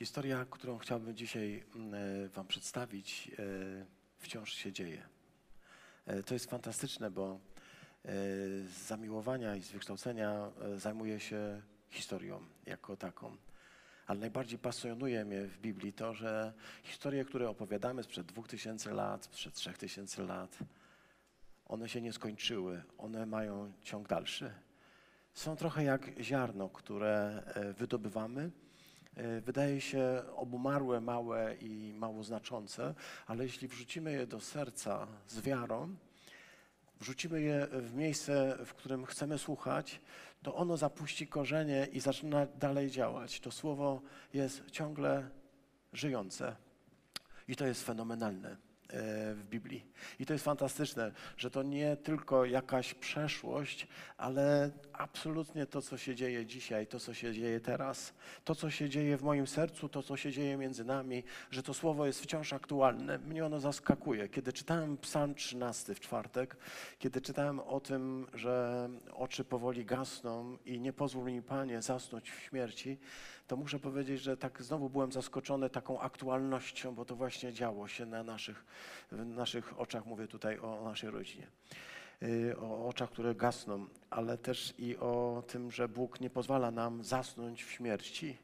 Historia, którą chciałbym dzisiaj mm, e, Wam przedstawić, e, wciąż się dzieje. E, To jest fantastyczne, bo z zamiłowania i z wykształcenia zajmuję się historią jako taką. Ale najbardziej pasjonuje mnie w Biblii to, że historie, które opowiadamy sprzed 2000 lat, sprzed 3000 lat, one się nie skończyły, one mają ciąg dalszy. Są trochę jak ziarno, które wydobywamy. E, Wydaje się obumarłe, małe i mało znaczące, ale jeśli wrzucimy je do serca z wiarą, wrzucimy je w miejsce, w którym chcemy słuchać, to ono zapuści korzenie i zaczyna dalej działać. To słowo jest ciągle żyjące. I to jest fenomenalne e, w Biblii. I to jest fantastyczne, że to nie tylko jakaś przeszłość, ale absolutnie to, co się dzieje dzisiaj, to, co się dzieje teraz, to, co się dzieje w moim sercu, to, co się dzieje między nami, że to słowo jest wciąż aktualne. Mnie ono zaskakuje. Kiedy czytałem Psalm 13 w czwartek, kiedy czytałem o tym, że oczy powoli gasną i nie pozwól mi, Panie, zasnąć w śmierci, to muszę powiedzieć, że tak znowu byłem zaskoczony taką aktualnością, bo to właśnie działo się na naszych, w naszych oczach, mówię tutaj o naszej rodzinie. Y, O oczach, które gasną, ale też i o tym, że Bóg nie pozwala nam zasnąć w śmierci.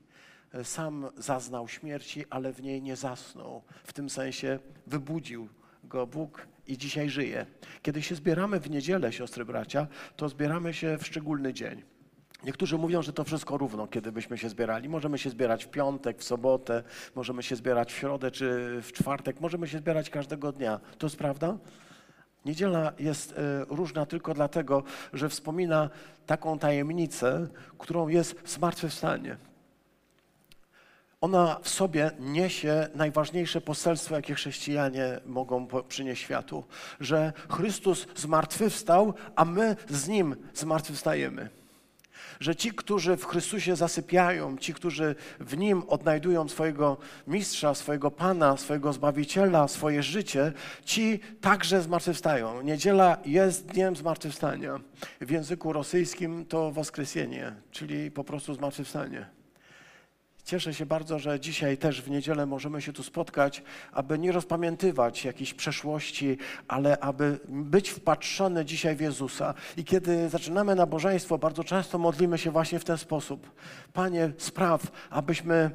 Y, Sam zaznał śmierci, ale w niej nie zasnął. W tym sensie wybudził go Bóg i dzisiaj żyje. Kiedy się zbieramy w niedzielę, siostry bracia, to zbieramy się w szczególny dzień. Niektórzy mówią, że to wszystko równo, kiedy byśmy się zbierali. Możemy się zbierać w piątek, w sobotę, możemy się zbierać w środę czy w czwartek, możemy się zbierać każdego dnia. To jest prawda? Niedziela jest e, różna tylko dlatego, że wspomina taką tajemnicę, którą jest zmartwychwstanie. Ona w sobie niesie najważniejsze poselstwo, jakie chrześcijanie mogą przynieść światu, że Chrystus zmartwychwstał, a my z Nim zmartwychwstajemy. Że ci, którzy w Chrystusie zasypiają, ci, którzy w Nim odnajdują swojego mistrza, swojego Pana, swojego Zbawiciela, swoje życie, ci także zmartwychwstają. Niedziela jest dniem zmartwychwstania. W języku rosyjskim to woskresenie, czyli po prostu zmartwychwstanie. Cieszę się bardzo, że dzisiaj też w niedzielę możemy się tu spotkać, aby nie rozpamiętywać jakiejś przeszłości, ale aby być wpatrzony dzisiaj w Jezusa. I kiedy zaczynamy nabożeństwo, bardzo często modlimy się właśnie w ten sposób. Panie, spraw, abyśmy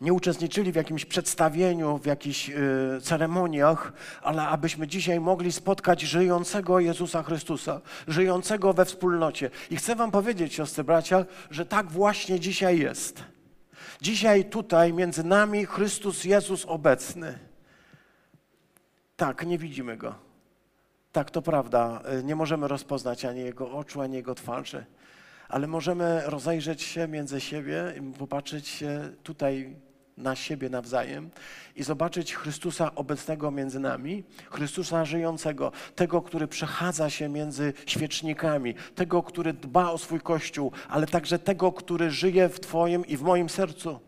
nie uczestniczyli w jakimś przedstawieniu, w jakichś y, ceremoniach, ale abyśmy dzisiaj mogli spotkać żyjącego Jezusa Chrystusa, żyjącego we wspólnocie. I chcę Wam powiedzieć, siostry bracia, że tak właśnie dzisiaj jest. Dzisiaj tutaj między nami Chrystus Jezus obecny. Tak, nie widzimy Go. Tak, to prawda. Y, Nie możemy rozpoznać ani Jego oczu, ani Jego twarzy. Ale możemy rozejrzeć się między siebie i popatrzeć się tutaj na siebie nawzajem i zobaczyć Chrystusa obecnego między nami, Chrystusa żyjącego, tego, który przechadza się między świecznikami, tego, który dba o swój Kościół, ale także tego, który żyje w Twoim i w moim sercu.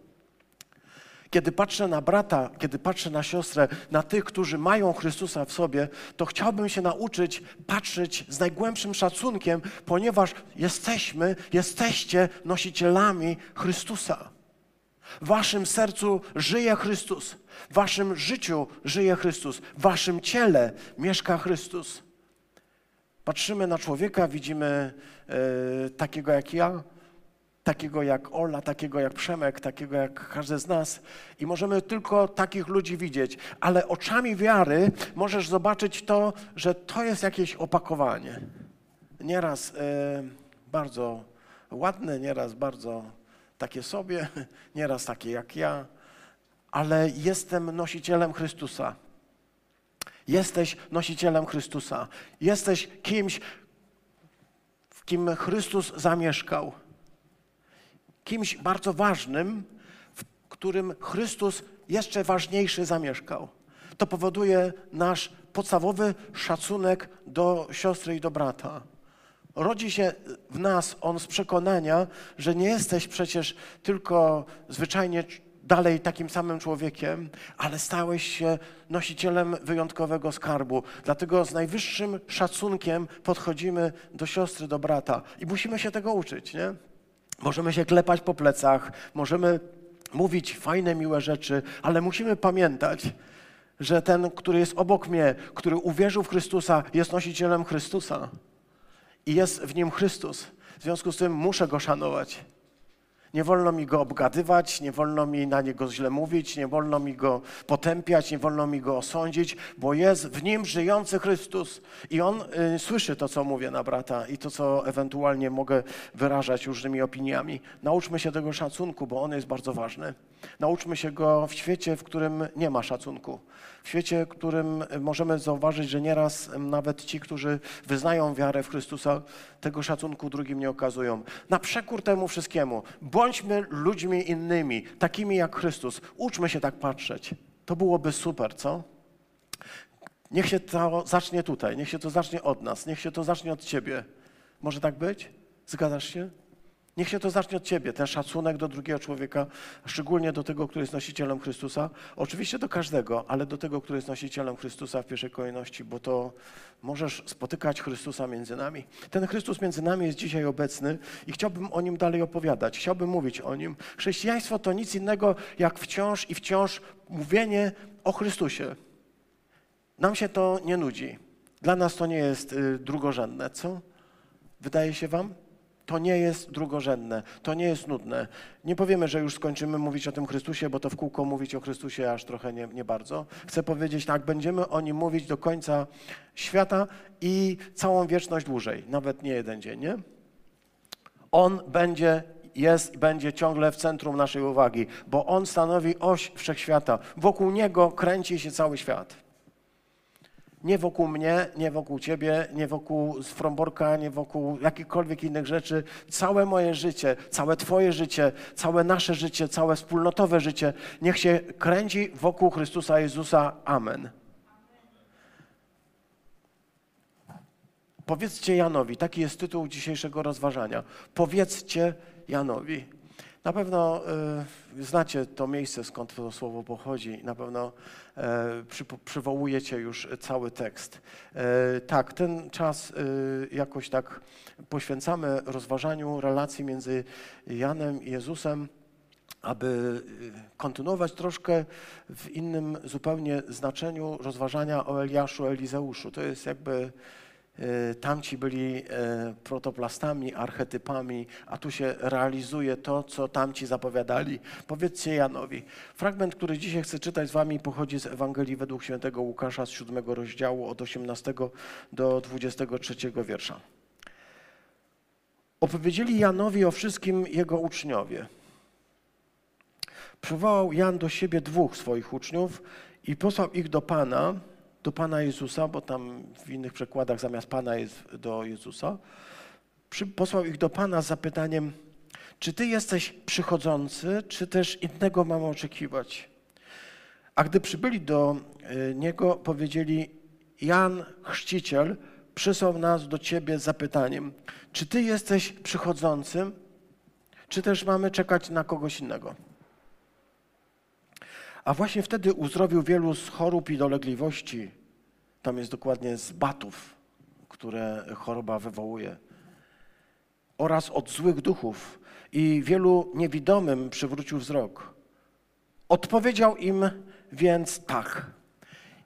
Kiedy patrzę na brata, kiedy patrzę na siostrę, na tych, którzy mają Chrystusa w sobie, to chciałbym się nauczyć patrzeć z najgłębszym szacunkiem, ponieważ jesteśmy, jesteście nosicielami Chrystusa. W waszym sercu żyje Chrystus, w waszym życiu żyje Chrystus, w waszym ciele mieszka Chrystus. Patrzymy na człowieka, widzimy e, takiego jak ja, takiego jak Ola, takiego jak Przemek, takiego jak każdy z nas i możemy tylko takich ludzi widzieć, ale oczami wiary możesz zobaczyć to, że to jest jakieś opakowanie. Nieraz e, bardzo ładne, nieraz bardzo takie sobie, nieraz takie jak ja, ale jestem nosicielem Chrystusa. Jesteś nosicielem Chrystusa. Jesteś kimś, w kim Chrystus zamieszkał kimś bardzo ważnym, w którym Chrystus jeszcze ważniejszy zamieszkał. To powoduje nasz podstawowy szacunek do siostry i do brata. Rodzi się w nas on z przekonania, że nie jesteś przecież tylko zwyczajnie dalej takim samym człowiekiem, ale stałeś się nosicielem wyjątkowego skarbu. Dlatego z najwyższym szacunkiem podchodzimy do siostry, do brata i musimy się tego uczyć, nie? Możemy się klepać po plecach, możemy mówić fajne, miłe rzeczy, ale musimy pamiętać, że ten, który jest obok mnie, który uwierzył w Chrystusa, jest nosicielem Chrystusa i jest w nim Chrystus. W związku z tym muszę go szanować. Nie wolno mi go obgadywać, nie wolno mi na niego źle mówić, nie wolno mi go potępiać, nie wolno mi go osądzić, bo jest w nim żyjący Chrystus i on y, słyszy to, co mówię na brata i to, co ewentualnie mogę wyrażać różnymi opiniami. Nauczmy się tego szacunku, bo on jest bardzo ważny. Nauczmy się go w świecie, w którym nie ma szacunku. W świecie, w którym możemy zauważyć, że nieraz nawet ci, którzy wyznają wiarę w Chrystusa, tego szacunku drugim nie okazują. Na przekór temu wszystkiemu, bądźmy ludźmi innymi, takimi jak Chrystus. Uczmy się tak patrzeć. To byłoby super, co? Niech się to zacznie tutaj, niech się to zacznie od nas, niech się to zacznie od ciebie. Może tak być? Zgadzasz się? Niech się to zacznie od ciebie, ten szacunek do drugiego człowieka, szczególnie do tego, który jest nosicielem Chrystusa. Oczywiście do każdego, ale do tego, który jest nosicielem Chrystusa w pierwszej kolejności, bo to możesz spotykać Chrystusa między nami. Ten Chrystus między nami jest dzisiaj obecny i chciałbym o nim dalej opowiadać, chciałbym mówić o nim. Chrześcijaństwo to nic innego jak wciąż i wciąż mówienie o Chrystusie. Nam się to nie nudzi. Dla nas to nie jest y, drugorzędne, co? Wydaje się wam? To nie jest drugorzędne, to nie jest nudne. Nie powiemy, że już skończymy mówić o tym Chrystusie, bo to w kółko mówić o Chrystusie aż trochę nie, nie bardzo. Chcę powiedzieć tak, będziemy o nim mówić do końca świata i całą wieczność dłużej, nawet nie jeden dzień, nie? On będzie jest i będzie ciągle w centrum naszej uwagi, bo On stanowi oś wszechświata. Wokół Niego kręci się cały świat. Nie wokół mnie, nie wokół ciebie, nie wokół Fromborka, nie wokół jakichkolwiek innych rzeczy. Całe moje życie, całe Twoje życie, całe nasze życie, całe wspólnotowe życie, niech się kręci wokół Chrystusa Jezusa. Amen. Powiedzcie Janowi, taki jest tytuł dzisiejszego rozważania. Powiedzcie Janowi. Na pewno y, znacie to miejsce, skąd to słowo pochodzi. Na pewno przywołujecie już cały tekst. Y, tak, ten czas jakoś tak poświęcamy rozważaniu relacji między Janem i Jezusem aby kontynuować troszkę w innym zupełnie znaczeniu rozważania o Eliaszu, Elizeuszu. To jest jakby E, tamci byli e, protoplastami, archetypami, a tu się realizuje to, co tamci zapowiadali. Powiedzcie Janowi. Fragment, który dzisiaj chcę czytać z wami, pochodzi z Ewangelii według świętego Łukasza z siódmego rozdziału od 18 do 23 wiersza. Opowiedzieli Janowi o wszystkim jego uczniowie. Przywołał Jan do siebie dwóch swoich uczniów i posłał ich do Pana, do Pana Jezusa, bo tam w innych przekładach zamiast Pana jest do Jezusa, posłał ich do Pana z zapytaniem, czy Ty jesteś przychodzący, czy też innego mamy oczekiwać? A gdy przybyli do e, Niego, powiedzieli, Jan Chrzciciel przysłał nas do Ciebie z zapytaniem, czy Ty jesteś przychodzącym, czy też mamy czekać na kogoś innego? A właśnie wtedy uzdrowił wielu z chorób i dolegliwości. Tam jest dokładnie z batów, które choroba wywołuje. Oraz od złych duchów. I wielu niewidomym przywrócił wzrok. Odpowiedział im więc tak.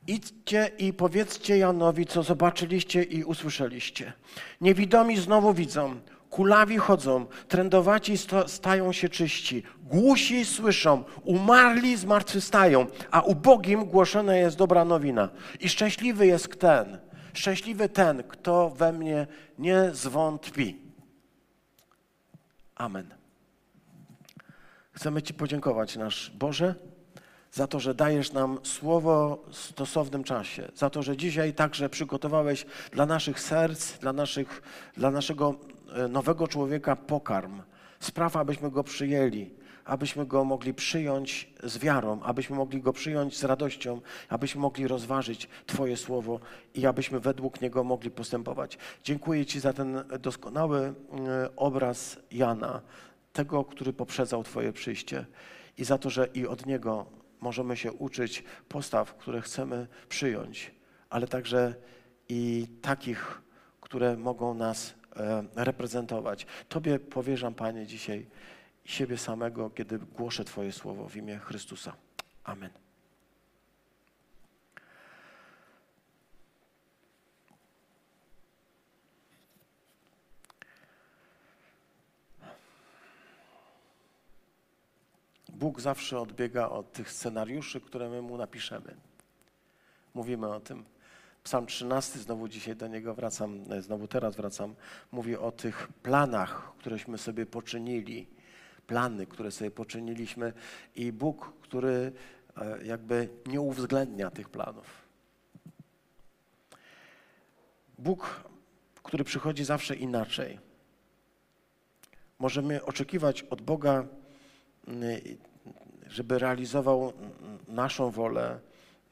Idźcie i powiedzcie Janowi, co zobaczyliście i usłyszeliście. Niewidomi znowu widzą, kulawi chodzą, trędowaci stają się czyści, głusi słyszą, umarli zmartwychwstają, a ubogim głoszona jest dobra nowina. I szczęśliwy jest ten, szczęśliwy ten, kto we mnie nie zwątpi. Amen. Chcemy Ci podziękować, nasz Boże, za to, że dajesz nam słowo w stosownym czasie, za to, że dzisiaj także przygotowałeś dla naszych serc, dla, naszych, dla naszego nowego człowieka pokarm. Spraw, abyśmy go przyjęli, abyśmy go mogli przyjąć z wiarą, abyśmy mogli go przyjąć z radością, abyśmy mogli rozważyć Twoje słowo i abyśmy według niego mogli postępować. Dziękuję Ci za ten doskonały e, obraz Jana, tego, który poprzedzał Twoje przyjście i za to, że i od niego możemy się uczyć postaw, które chcemy przyjąć, ale także i takich, które mogą nas E, reprezentować. Tobie powierzam, Panie, dzisiaj siebie samego, kiedy głoszę Twoje słowo w imię Chrystusa. Amen. Bóg zawsze odbiega od tych scenariuszy, które my mu napiszemy. Mówimy o tym. Psalm 13, znowu dzisiaj do niego wracam, e, znowu teraz wracam, mówi o tych planach, któreśmy sobie poczynili, plany, które sobie poczyniliśmy i Bóg, który e, jakby nie uwzględnia tych planów. Bóg, który przychodzi zawsze inaczej. Możemy oczekiwać od Boga, żeby realizował naszą wolę,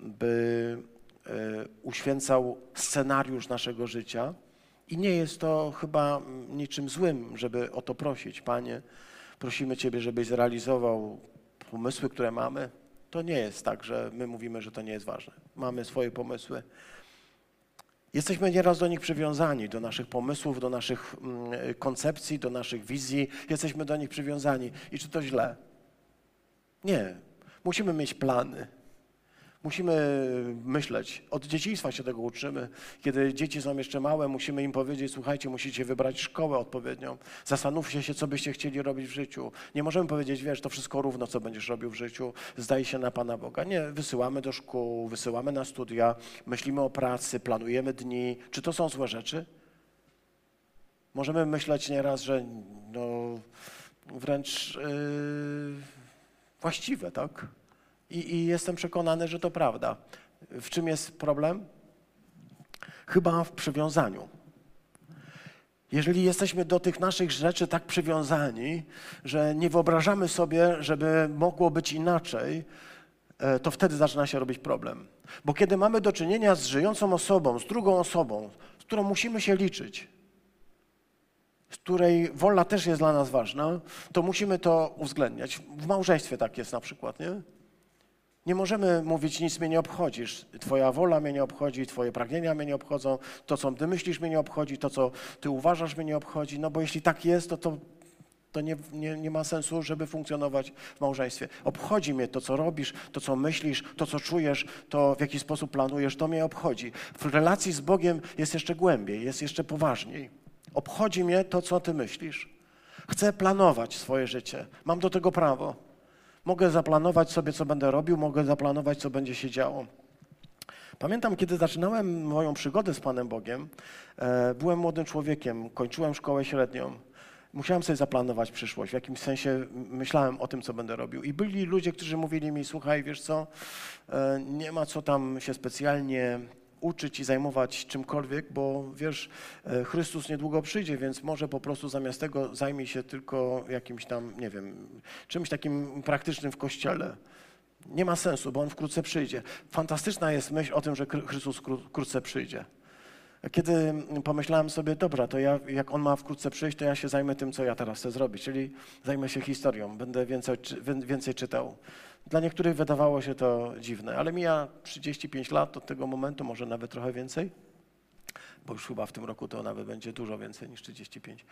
by uświęcał scenariusz naszego życia. I nie jest to chyba niczym złym, żeby o to prosić. Panie, prosimy Ciebie, żebyś zrealizował pomysły, które mamy. To nie jest tak, że my mówimy, że to nie jest ważne. Mamy swoje pomysły. Jesteśmy nieraz do nich przywiązani, do naszych pomysłów, do naszych mm, koncepcji, do naszych wizji. Jesteśmy do nich przywiązani. I czy to źle? Nie. Musimy mieć plany. Musimy myśleć. Od dzieciństwa się tego uczymy. Kiedy dzieci są jeszcze małe, musimy im powiedzieć: Słuchajcie, musicie wybrać szkołę odpowiednią. Zastanówcie się, co byście chcieli robić w życiu. Nie możemy powiedzieć: Wiesz, to wszystko równo, co będziesz robił w życiu. Zdaj się na Pana Boga. Nie, wysyłamy do szkół, wysyłamy na studia, myślimy o pracy, planujemy dni. Czy to są złe rzeczy? Możemy myśleć nieraz, że no, wręcz yy, właściwe, tak? I, I jestem przekonany, że to prawda. W czym jest problem? Chyba w przywiązaniu. Jeżeli jesteśmy do tych naszych rzeczy tak przywiązani, że nie wyobrażamy sobie, żeby mogło być inaczej, e, to wtedy zaczyna się robić problem. Bo kiedy mamy do czynienia z żyjącą osobą, z drugą osobą, z którą musimy się liczyć, z której wola też jest dla nas ważna, to musimy to uwzględniać. W małżeństwie tak jest na przykład, nie? Nie możemy mówić, nic mnie nie obchodzisz. Twoja wola mnie nie obchodzi, twoje pragnienia mnie nie obchodzą, to, co ty myślisz, mnie nie obchodzi, to, co ty uważasz, mnie nie obchodzi. No bo jeśli tak jest, to, to, to nie, nie, nie ma sensu, żeby funkcjonować w małżeństwie. Obchodzi mnie to, co robisz, to, co myślisz, to, co czujesz, to, w jaki sposób planujesz, to mnie obchodzi. W relacji z Bogiem jest jeszcze głębiej, jest jeszcze poważniej. Obchodzi mnie to, co ty myślisz. Chcę planować swoje życie. Mam do tego prawo. Mogę zaplanować sobie, co będę robił, mogę zaplanować, co będzie się działo. Pamiętam, kiedy zaczynałem moją przygodę z Panem Bogiem, e, byłem młodym człowiekiem, kończyłem szkołę średnią. Musiałem sobie zaplanować przyszłość. W jakimś sensie myślałem o tym, co będę robił. I byli ludzie, którzy mówili mi: Słuchaj, wiesz co, e, nie ma co tam się specjalnie uczyć i zajmować czymkolwiek, bo wiesz, e, Chrystus niedługo przyjdzie, więc może po prostu zamiast tego zajmij się tylko jakimś tam, nie wiem, czymś takim praktycznym w kościele. Nie ma sensu, bo on wkrótce przyjdzie. Fantastyczna jest myśl o tym, że Chrystus wkrótce przyjdzie. Kiedy pomyślałem sobie, dobra, to ja, jak on ma wkrótce przyjść, to ja się zajmę tym, co ja teraz chcę zrobić, czyli zajmę się historią, będę więcej, więcej czytał. Dla niektórych wydawało się to dziwne, ale mija 35 lat od tego momentu, może nawet trochę więcej bo już chyba w tym roku to nawet będzie dużo więcej niż 35.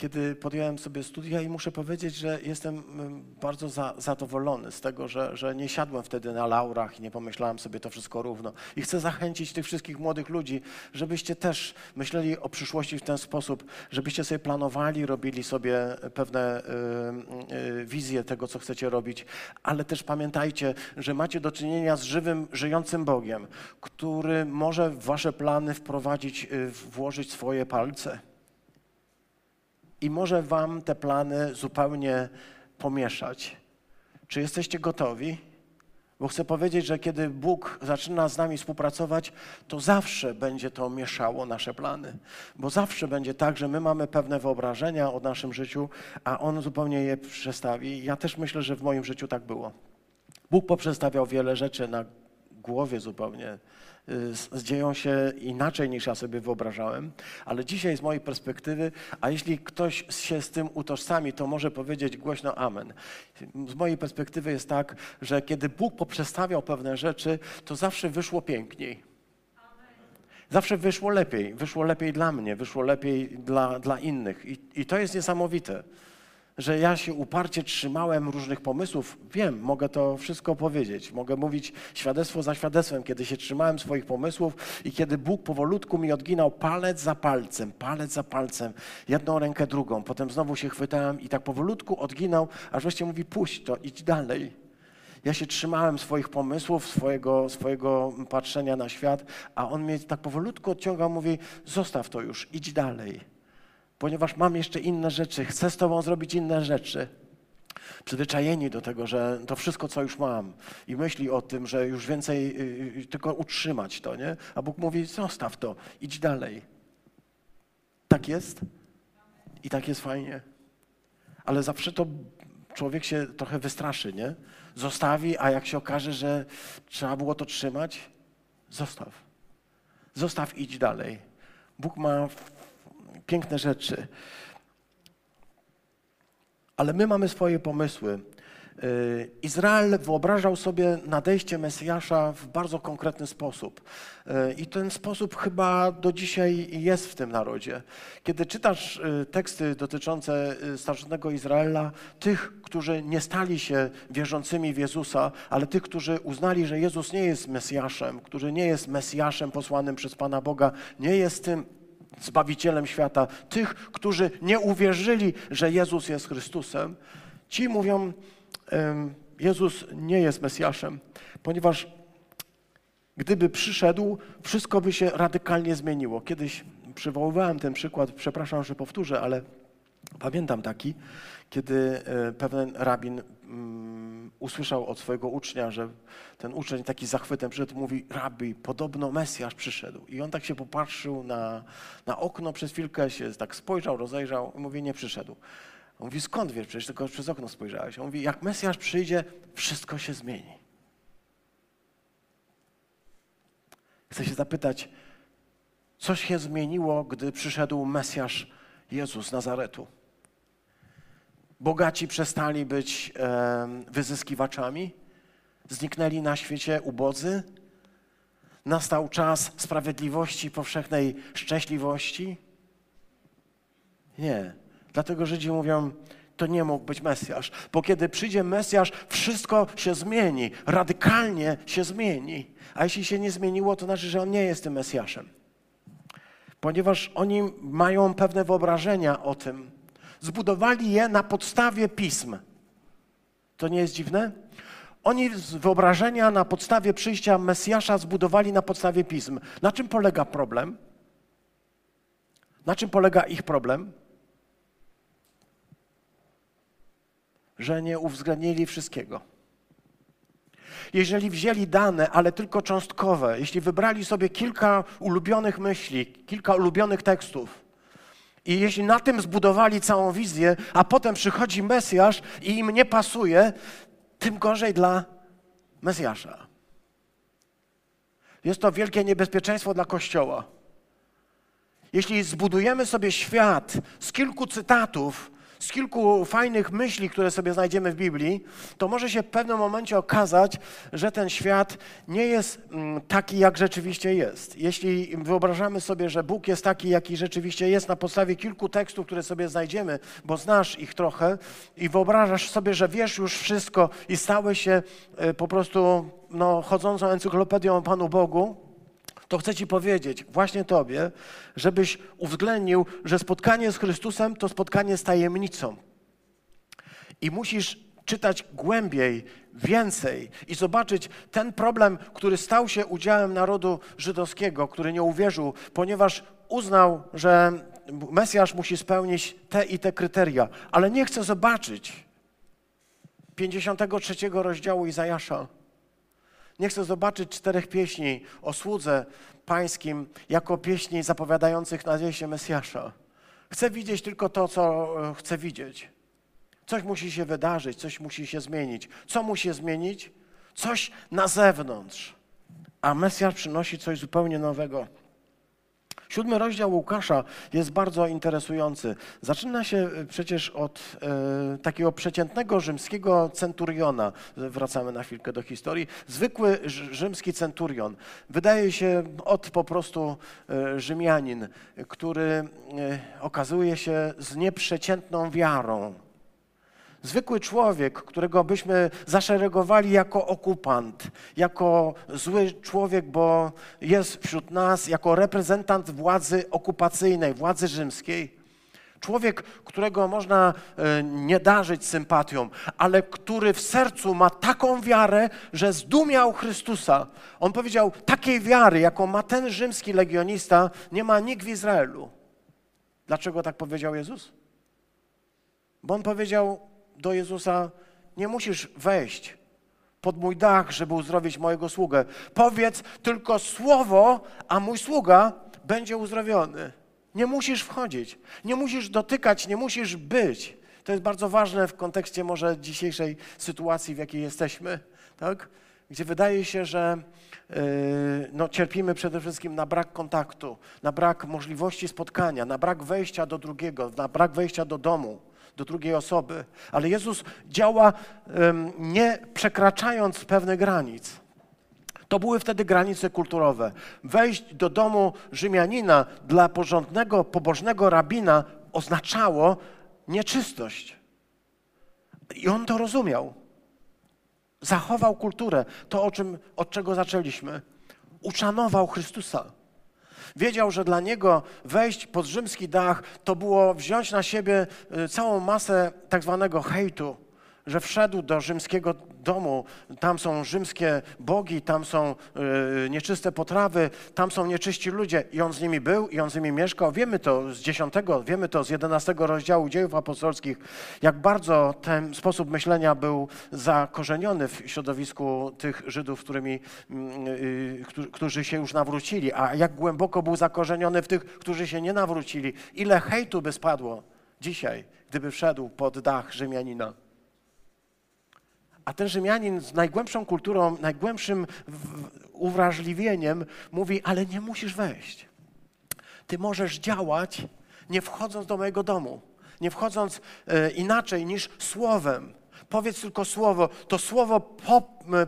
Kiedy podjąłem sobie studia i muszę powiedzieć, że jestem mm, bardzo za, zadowolony z tego, że, że nie siadłem wtedy na laurach i nie pomyślałem sobie to wszystko równo. I chcę zachęcić tych wszystkich młodych ludzi, żebyście też myśleli o przyszłości w ten sposób, żebyście sobie planowali, robili sobie pewne y, y, wizje tego, co chcecie robić, ale też pamiętajcie, że macie do czynienia z żywym, żyjącym Bogiem, który może w wasze plany wprowadzić Y, włożyć swoje palce. I może Wam te plany zupełnie pomieszać. Czy jesteście gotowi? Bo chcę powiedzieć, że kiedy Bóg zaczyna z nami współpracować, to zawsze będzie to mieszało nasze plany. Bo zawsze będzie tak, że my mamy pewne wyobrażenia o naszym życiu, a On zupełnie je przestawi. Ja też myślę, że w moim życiu tak było. Bóg poprzestawiał wiele rzeczy na głowie zupełnie dzieją się inaczej niż ja sobie wyobrażałem, ale dzisiaj z mojej perspektywy, a jeśli ktoś się z tym utożsami, to może powiedzieć głośno Amen. Z mojej perspektywy jest tak, że kiedy Bóg poprzestawiał pewne rzeczy, to zawsze wyszło piękniej. Zawsze wyszło lepiej, wyszło lepiej dla mnie, wyszło lepiej dla, dla innych. I, i to jest niesamowite że ja się uparcie trzymałem różnych pomysłów. Wiem, mogę to wszystko powiedzieć. Mogę mówić świadectwo za świadectwem, kiedy się trzymałem swoich pomysłów i kiedy Bóg powolutku mi odginał palec za palcem, palec za palcem, jedną rękę drugą. Potem znowu się chwytałem i tak powolutku odginał, aż wreszcie mówi: puść to, idź dalej. Ja się trzymałem swoich pomysłów, swojego, swojego patrzenia na świat, a on mnie tak powolutku odciągał, mówi: zostaw to już, idź dalej ponieważ mam jeszcze inne rzeczy, chcę z Tobą zrobić inne rzeczy. Przyzwyczajeni do tego, że to wszystko, co już mam, i myśli o tym, że już więcej, yy, tylko utrzymać to, nie? A Bóg mówi: zostaw to, idź dalej. Tak jest? I tak jest fajnie. Ale zawsze to człowiek się trochę wystraszy, nie? Zostawi, a jak się okaże, że trzeba było to trzymać, zostaw. Zostaw, idź dalej. Bóg ma piękne rzeczy. Ale my mamy swoje pomysły. Y, Izrael wyobrażał sobie nadejście Mesjasza w bardzo konkretny sposób. Y, I ten sposób chyba do dzisiaj jest w tym narodzie. Kiedy czytasz y, teksty dotyczące starożytnego Izraela, tych, którzy nie stali się wierzącymi w Jezusa, ale tych, którzy uznali, że Jezus nie jest Mesjaszem, który nie jest Mesjaszem posłanym przez Pana Boga, nie jest tym Zbawicielem świata, tych, którzy nie uwierzyli, że Jezus jest Chrystusem, ci mówią, Jezus nie jest Mesjaszem, ponieważ gdyby przyszedł, wszystko by się radykalnie zmieniło. Kiedyś przywoływałem ten przykład, przepraszam, że powtórzę, ale pamiętam taki, kiedy e, pewien rabin mm, usłyszał od swojego ucznia, że ten uczeń taki zachwytem przyszedł, mówi, rabbi, podobno Mesjasz przyszedł. I on tak się popatrzył na, na okno przez chwilkę, się tak spojrzał, rozejrzał i mówi, nie przyszedł. On mówi, skąd wiesz, przecież tylko przez okno spojrzałeś. On mówi, jak Mesjasz przyjdzie, wszystko się zmieni. Chcę się zapytać, co się zmieniło, gdy przyszedł Mesjasz Jezus z Nazaretu? Bogaci przestali być wyzyskiwaczami, zniknęli na świecie ubodzy. Nastał czas sprawiedliwości, powszechnej szczęśliwości. Nie, dlatego Żydzi mówią, to nie mógł być Mesjasz, bo kiedy przyjdzie Mesjasz, wszystko się zmieni, radykalnie się zmieni. A jeśli się nie zmieniło, to znaczy, że on nie jest tym Mesjaszem. Ponieważ oni mają pewne wyobrażenia o tym, zbudowali je na podstawie pism. To nie jest dziwne? Oni z wyobrażenia na podstawie przyjścia Mesjasza zbudowali na podstawie pism. Na czym polega problem? Na czym polega ich problem? Że nie uwzględnili wszystkiego. Jeżeli wzięli dane, ale tylko cząstkowe, jeśli wybrali sobie kilka ulubionych myśli, kilka ulubionych tekstów, i jeśli na tym zbudowali całą wizję, a potem przychodzi Mesjasz i im nie pasuje, tym gorzej dla Mesjasza. Jest to wielkie niebezpieczeństwo dla Kościoła. Jeśli zbudujemy sobie świat z kilku cytatów, z kilku fajnych myśli, które sobie znajdziemy w Biblii, to może się w pewnym momencie okazać, że ten świat nie jest mm, taki, jak rzeczywiście jest. Jeśli wyobrażamy sobie, że Bóg jest taki, jaki rzeczywiście jest na podstawie kilku tekstów, które sobie znajdziemy, bo znasz ich trochę i wyobrażasz sobie, że wiesz już wszystko i stałeś się e, po prostu no, chodzącą encyklopedią Panu Bogu, to chcę Ci powiedzieć, właśnie Tobie, żebyś uwzględnił, że spotkanie z Chrystusem to spotkanie z tajemnicą. I musisz czytać głębiej, więcej i zobaczyć ten problem, który stał się udziałem narodu żydowskiego, który nie uwierzył, ponieważ uznał, że Mesjasz musi spełnić te i te kryteria, ale nie chce zobaczyć 53 rozdziału Izajasza nie chcę zobaczyć czterech pieśni o słudze pańskim jako pieśni zapowiadających nadejście Mesjasza. Chcę widzieć tylko to, co e, chcę widzieć. Coś musi się wydarzyć, coś musi się zmienić. Co musi zmienić? Coś na zewnątrz. A Mesjasz przynosi coś zupełnie nowego. Siódmy rozdział Łukasza jest bardzo interesujący. Zaczyna się e, przecież od e, takiego przeciętnego rzymskiego centuriona. Wracamy na chwilkę do historii. Zwykły rzymski centurion. Wydaje się od po prostu e, Rzymianin, który e, okazuje się z nieprzeciętną wiarą. Zwykły człowiek, którego byśmy zaszeregowali jako okupant, jako zły człowiek, bo jest wśród nas jako reprezentant władzy okupacyjnej, władzy rzymskiej. Człowiek, którego można e, nie darzyć sympatią, ale który w sercu ma taką wiarę, że zdumiał Chrystusa. On powiedział, takiej wiary, jaką ma ten rzymski legionista, nie ma nikt w Izraelu. Dlaczego tak powiedział Jezus? Bo on powiedział do Jezusa: Nie musisz wejść pod mój dach, żeby uzdrowić mojego sługę. Powiedz tylko słowo, a mój sługa będzie uzdrowiony. Nie musisz wchodzić, nie musisz dotykać, nie musisz być. To jest bardzo ważne w kontekście może dzisiejszej sytuacji, w jakiej jesteśmy, tak? gdzie wydaje się, że yy, no, cierpimy przede wszystkim na brak kontaktu, na brak możliwości spotkania, na brak wejścia do drugiego, na brak wejścia do domu, do drugiej osoby. Ale Jezus działa nie przekraczając pewnych granic. To były wtedy granice kulturowe. Wejść do domu Rzymianina dla porządnego, pobożnego rabina oznaczało nieczystość. I on to rozumiał. Zachował kulturę, to o czym, od czego zaczęliśmy. Uszanował Chrystusa. Wiedział, że dla niego wejść pod rzymski dach to było wziąć na siebie y, całą masę tak zwanego hejtu, że wszedł do rzymskiego domu, tam są rzymskie bogi, tam są y, nieczyste potrawy, tam są nieczyści ludzie i on z nimi był i on z nimi mieszkał. Wiemy to z 10, wiemy to z 11 rozdziału dziejów apostolskich, jak bardzo ten sposób myślenia był zakorzeniony w środowisku tych Żydów, którymi, y, którzy się już nawrócili, a jak głęboko był zakorzeniony w tych, którzy się nie nawrócili. Ile hejtu by spadło dzisiaj, gdyby wszedł pod dach Rzymianina. A ten Rzymianin z najgłębszą kulturą, najgłębszym uwrażliwieniem mówi, ale nie musisz wejść. Ty możesz działać, nie wchodząc do mojego domu, nie wchodząc e, inaczej niż słowem. Powiedz tylko słowo, to słowo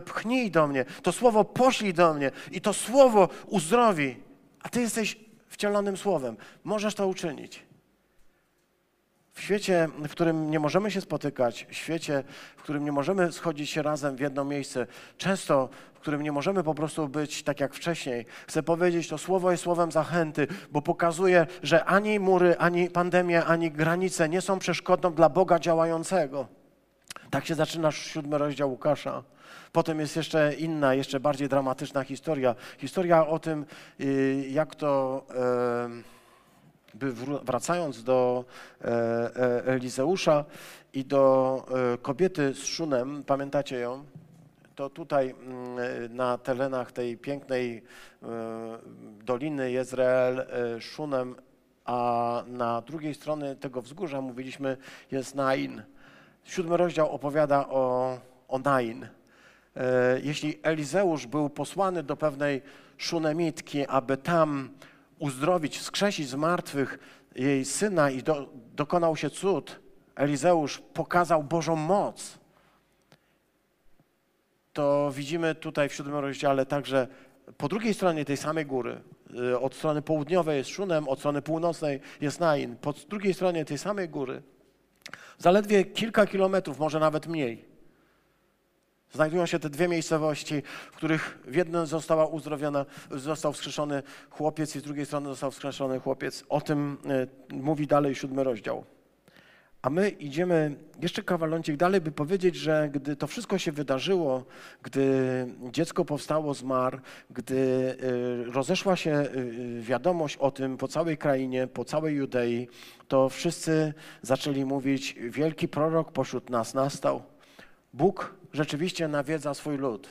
pchnij do mnie, to słowo poślij do mnie i to słowo uzdrowi. A ty jesteś wcielonym słowem. Możesz to uczynić. W świecie, w którym nie możemy się spotykać, w świecie, w którym nie możemy schodzić się razem w jedno miejsce, często w którym nie możemy po prostu być tak jak wcześniej, chcę powiedzieć, to słowo jest słowem zachęty, bo pokazuje, że ani mury, ani pandemia, ani granice nie są przeszkodą dla Boga działającego. Tak się zaczyna siódmy rozdział Łukasza. Potem jest jeszcze inna, jeszcze bardziej dramatyczna historia. Historia o tym, y, jak to. Yy, by wracając do e, e, Elizeusza i do e, kobiety z szunem, pamiętacie ją? To tutaj mm, na terenach tej pięknej doliny Jezreel szunem, a na drugiej stronie tego wzgórza, mówiliśmy, jest Nain. Siódmy rozdział opowiada o, o Nain. Jeśli Elizeusz był posłany do pewnej szunemitki, aby tam uzdrowić, wskrzesić z martwych jej syna i do, dokonał się cud, Elizeusz pokazał Bożą moc, to widzimy tutaj w siódmym rozdziale także po drugiej stronie tej samej góry, y, od strony południowej jest Szunem, od strony północnej jest Nain, po drugiej stronie tej samej góry, zaledwie kilka kilometrów, może nawet mniej, Znajdują się te dwie miejscowości, w których w jednej została uzdrowiona, został wskrzeszony chłopiec i z drugiej strony został wskrzeszony chłopiec. O tym e, mówi dalej siódmy rozdział. A my idziemy jeszcze kawaloncik dalej, by powiedzieć, że gdy to wszystko się wydarzyło, gdy dziecko powstało z mar, gdy e, rozeszła się e, wiadomość o tym po całej krainie, po całej Judei, to wszyscy zaczęli mówić, wielki prorok pośród nas nastał. Bóg rzeczywiście nawiedza swój lud.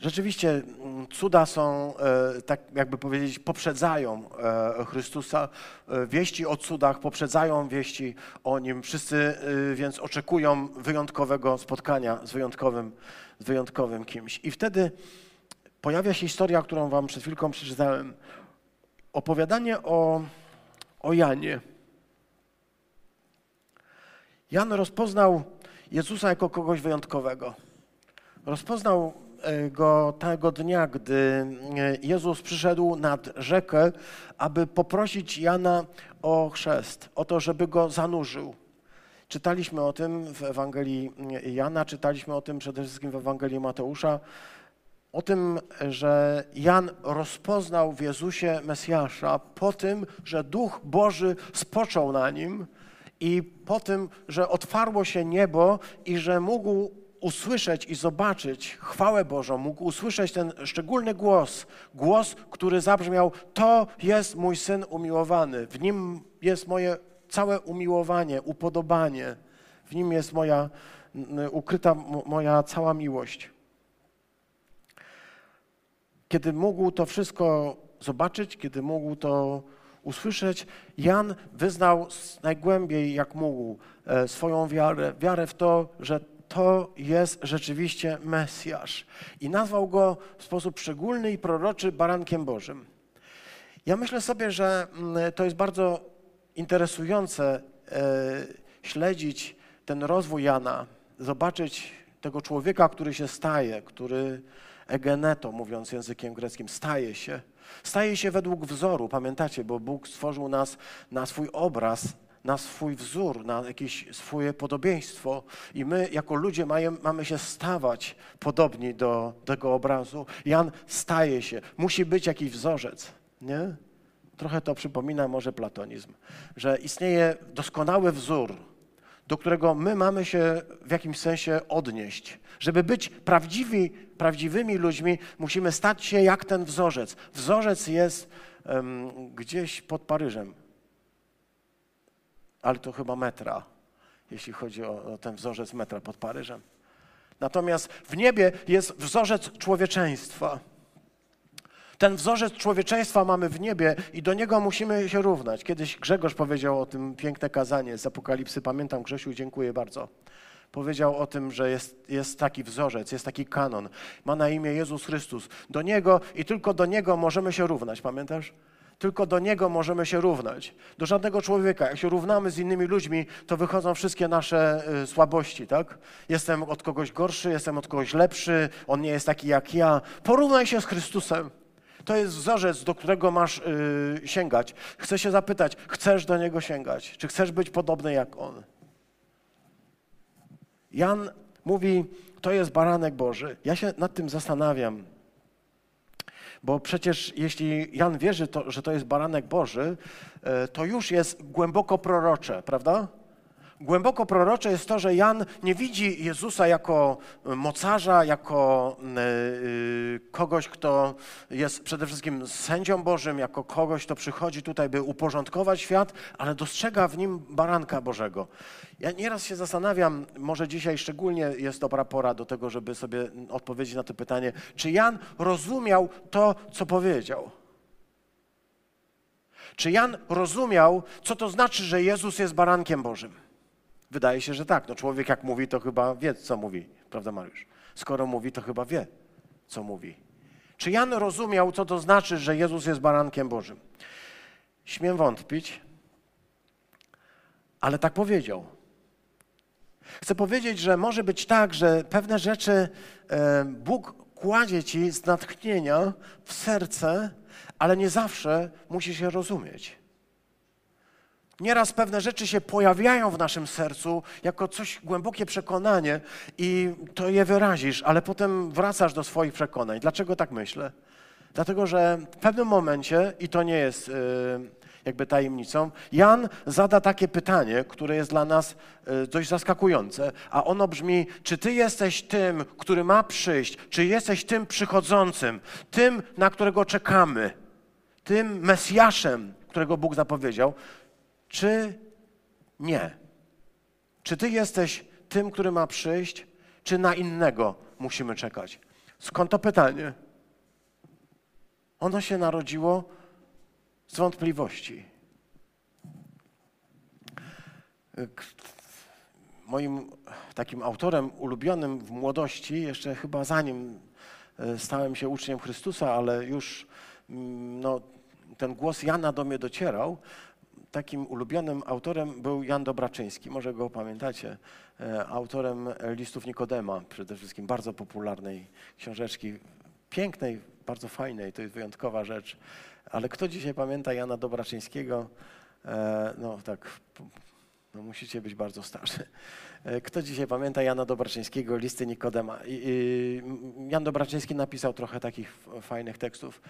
Rzeczywiście mm, cuda są, e, tak jakby powiedzieć, poprzedzają e, Chrystusa. E, wieści o cudach poprzedzają wieści o Nim. Wszyscy więc oczekują wyjątkowego spotkania z wyjątkowym, z wyjątkowym kimś. I wtedy pojawia się historia, którą wam przed chwilką przeczytałem. Opowiadanie o, o Janie. Jan rozpoznał Jezusa jako kogoś wyjątkowego. Rozpoznał e, go tego dnia, gdy e, Jezus przyszedł nad rzekę, aby poprosić Jana o chrzest, o to, żeby go zanurzył. Czytaliśmy o tym w Ewangelii Jana, czytaliśmy o tym przede wszystkim w Ewangelii Mateusza, o tym, że Jan rozpoznał w Jezusie Mesjasza po tym, że Duch Boży spoczął na nim i po tym, że otwarło się niebo i że mógł usłyszeć i zobaczyć chwałę Bożą, mógł usłyszeć ten szczególny głos, głos, który zabrzmiał: To jest mój syn umiłowany, w nim jest moje całe umiłowanie, upodobanie, w nim jest moja ukryta moja cała miłość. Kiedy mógł to wszystko zobaczyć, kiedy mógł to usłyszeć, Jan wyznał najgłębiej, jak mógł, e, swoją wiarę, wiarę w to, że to jest rzeczywiście Mesjasz. I nazwał go w sposób szczególny i proroczy barankiem Bożym. Ja myślę sobie, że mm, to jest bardzo interesujące e, śledzić ten rozwój Jana, zobaczyć tego człowieka, który się staje, który egeneto, mówiąc językiem greckim, staje się. Staje się według wzoru, pamiętacie, bo Bóg stworzył nas na swój obraz, na swój wzór, na jakieś swoje podobieństwo i my jako ludzie mamy się stawać podobni do tego obrazu. Jan staje się, musi być jakiś wzorzec, nie? Trochę to przypomina może platonizm, że istnieje doskonały wzór, do którego my mamy się w jakimś sensie odnieść. Żeby być prawdziwi, prawdziwymi ludźmi, musimy stać się jak ten wzorzec. Wzorzec jest um, gdzieś pod Paryżem, ale to chyba metra, jeśli chodzi o, o ten wzorzec metra pod Paryżem. Natomiast w niebie jest wzorzec człowieczeństwa. Ten wzorzec człowieczeństwa mamy w niebie i do niego musimy się równać. Kiedyś Grzegorz powiedział o tym piękne kazanie z Apokalipsy. Pamiętam, Grzesiu, dziękuję bardzo. Powiedział o tym, że jest, jest taki wzorzec, jest taki kanon. Ma na imię Jezus Chrystus. Do niego i tylko do niego możemy się równać. Pamiętasz? Tylko do Niego możemy się równać. Do żadnego człowieka. Jak się równamy z innymi ludźmi, to wychodzą wszystkie nasze y, słabości, tak? Jestem od kogoś gorszy, jestem od kogoś lepszy, on nie jest taki jak ja. Porównaj się z Chrystusem. To jest wzorzec, do którego masz yy, sięgać. Chcę się zapytać, chcesz do niego sięgać? Czy chcesz być podobny jak on? Jan mówi, to jest baranek Boży. Ja się nad tym zastanawiam. Bo przecież jeśli Jan wierzy, to, że to jest baranek Boży, e, to już jest głęboko prorocze, prawda? Głęboko prorocze jest to, że Jan nie widzi Jezusa jako mocarza, jako e, e, kogoś, kto jest przede wszystkim sędzią Bożym, jako kogoś, kto przychodzi tutaj, by uporządkować świat, ale dostrzega w nim baranka Bożego. Ja nieraz się zastanawiam, może dzisiaj szczególnie jest dobra pora do tego, żeby sobie odpowiedzieć na to pytanie, czy Jan rozumiał to, co powiedział? Czy Jan rozumiał, co to znaczy, że Jezus jest barankiem Bożym? Wydaje się, że tak. No człowiek jak mówi, to chyba wie, co mówi. Prawda, Mariusz? Skoro mówi, to chyba wie, co mówi. Czy Jan rozumiał, co to znaczy, że Jezus jest barankiem Bożym? Śmiem wątpić, ale tak powiedział. Chcę powiedzieć, że może być tak, że pewne rzeczy e, Bóg kładzie ci z natchnienia w serce, ale nie zawsze musi się rozumieć. Nieraz pewne rzeczy się pojawiają w naszym sercu jako coś głębokie przekonanie i to je wyrazisz, ale potem wracasz do swoich przekonań. Dlaczego tak myślę? Dlatego, że w pewnym momencie, i to nie jest yy, jakby tajemnicą, Jan zada takie pytanie, które jest dla nas yy, dość zaskakujące, a ono brzmi: Czy ty jesteś tym, który ma przyjść? Czy jesteś tym przychodzącym, tym, na którego czekamy, tym Mesjaszem, którego Bóg zapowiedział? Czy nie? Czy ty jesteś tym, który ma przyjść, czy na innego musimy czekać? Skąd to pytanie? Ono się narodziło z wątpliwości. Moim takim autorem ulubionym w młodości, jeszcze chyba zanim e, stałem się uczniem Chrystusa, ale już mm, no, ten głos Jana do mnie docierał, takim ulubionym autorem był Jan Dobraczyński, może go pamiętacie, e, autorem listów Nikodema, przede wszystkim bardzo popularnej książeczki, pięknej, bardzo fajnej, to jest wyjątkowa rzecz. Ale kto dzisiaj pamięta Jana Dobraczyńskiego? E, no tak, No musicie być bardzo starzy. E, Kto dzisiaj pamięta Jana Dobraczyńskiego, listy Nikodema? Jan Dobraczyński napisał trochę takich fajnych tekstów,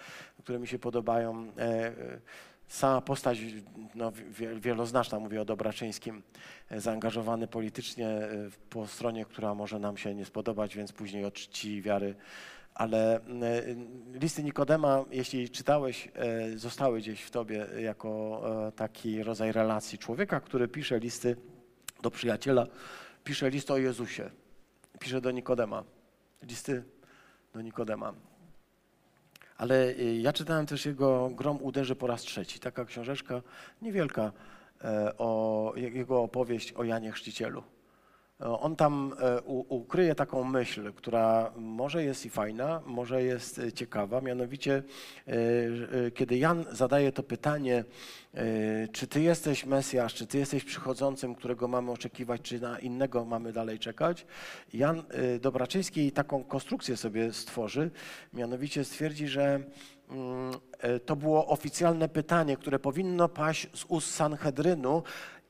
które mi się podobają. Sama postać no, wie- wieloznaczna, mówię o Dobraczyńskim, e, zaangażowany politycznie e, po stronie, która może nam się nie spodobać, więc później od czci i wiary. Ale e, listy Nikodema, jeśli czytałeś, zostały gdzieś w tobie jako taki rodzaj relacji człowieka, który pisze listy do przyjaciela, pisze list o Jezusie, pisze do Nikodema, listy do Nikodema. Ale y, ja czytałem też jego Grom uderzy po raz trzeci. Taka książeczka niewielka, e, o, jego opowieść o Janie Chrzcicielu. E, On tam e, ukryje taką myśl, która może jest i fajna, może jest e, ciekawa, mianowicie kiedy Jan zadaje to pytanie, czy ty jesteś Mesjasz, czy ty jesteś przychodzącym, którego mamy oczekiwać, czy na innego mamy dalej czekać, Jan Dobraczyński taką konstrukcję sobie stworzy, mianowicie stwierdzi, że mm, to było oficjalne pytanie, które powinno paść z ust Sanhedrynu,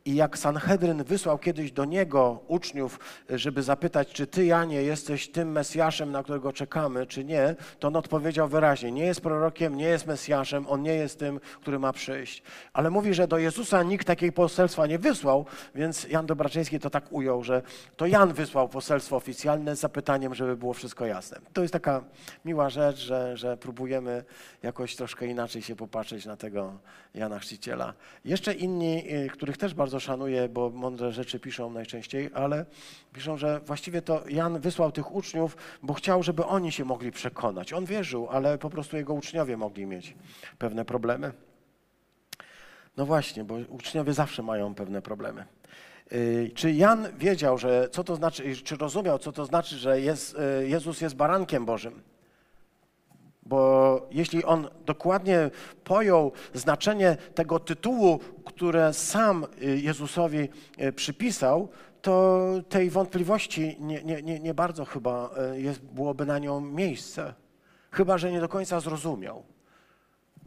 i jak Sanhedryn wysłał kiedyś do niego uczniów, żeby zapytać, czy ty, Janie, jesteś tym Mesjaszem, na którego czekamy, czy nie, to on odpowiedział wyraźnie, nie jest prorokiem, nie jest Mesjaszem, on nie jest tym, który ma przyjść. Ale mówi, że do Jezusa nikt takiego poselstwa nie wysłał, więc Jan Dobraczyński to tak ujął, że to Jan wysłał poselstwo oficjalne z zapytaniem, żeby było wszystko jasne. To jest taka miła rzecz, że, że próbujemy jakoś troszkę inaczej się popatrzeć na tego Jana Chrzciciela. Jeszcze inni, y, których też bardzo szanuję, bo mądre rzeczy piszą najczęściej, ale piszą, że właściwie to Jan wysłał tych uczniów, bo chciał, żeby oni się mogli przekonać. On wierzył, ale po prostu jego uczniowie mogli mieć pewne problemy. No właśnie, bo uczniowie zawsze mają pewne problemy. Y, Czy Jan wiedział, że co to znaczy, czy rozumiał, co to znaczy, że jest, y, Jezus jest barankiem Bożym? Bo jeśli on dokładnie pojął znaczenie tego tytułu, które sam y, Jezusowi y, przypisał, to tej wątpliwości nie, nie, nie, bardzo chyba y, jest, byłoby na nią miejsce. Chyba, że nie do końca zrozumiał.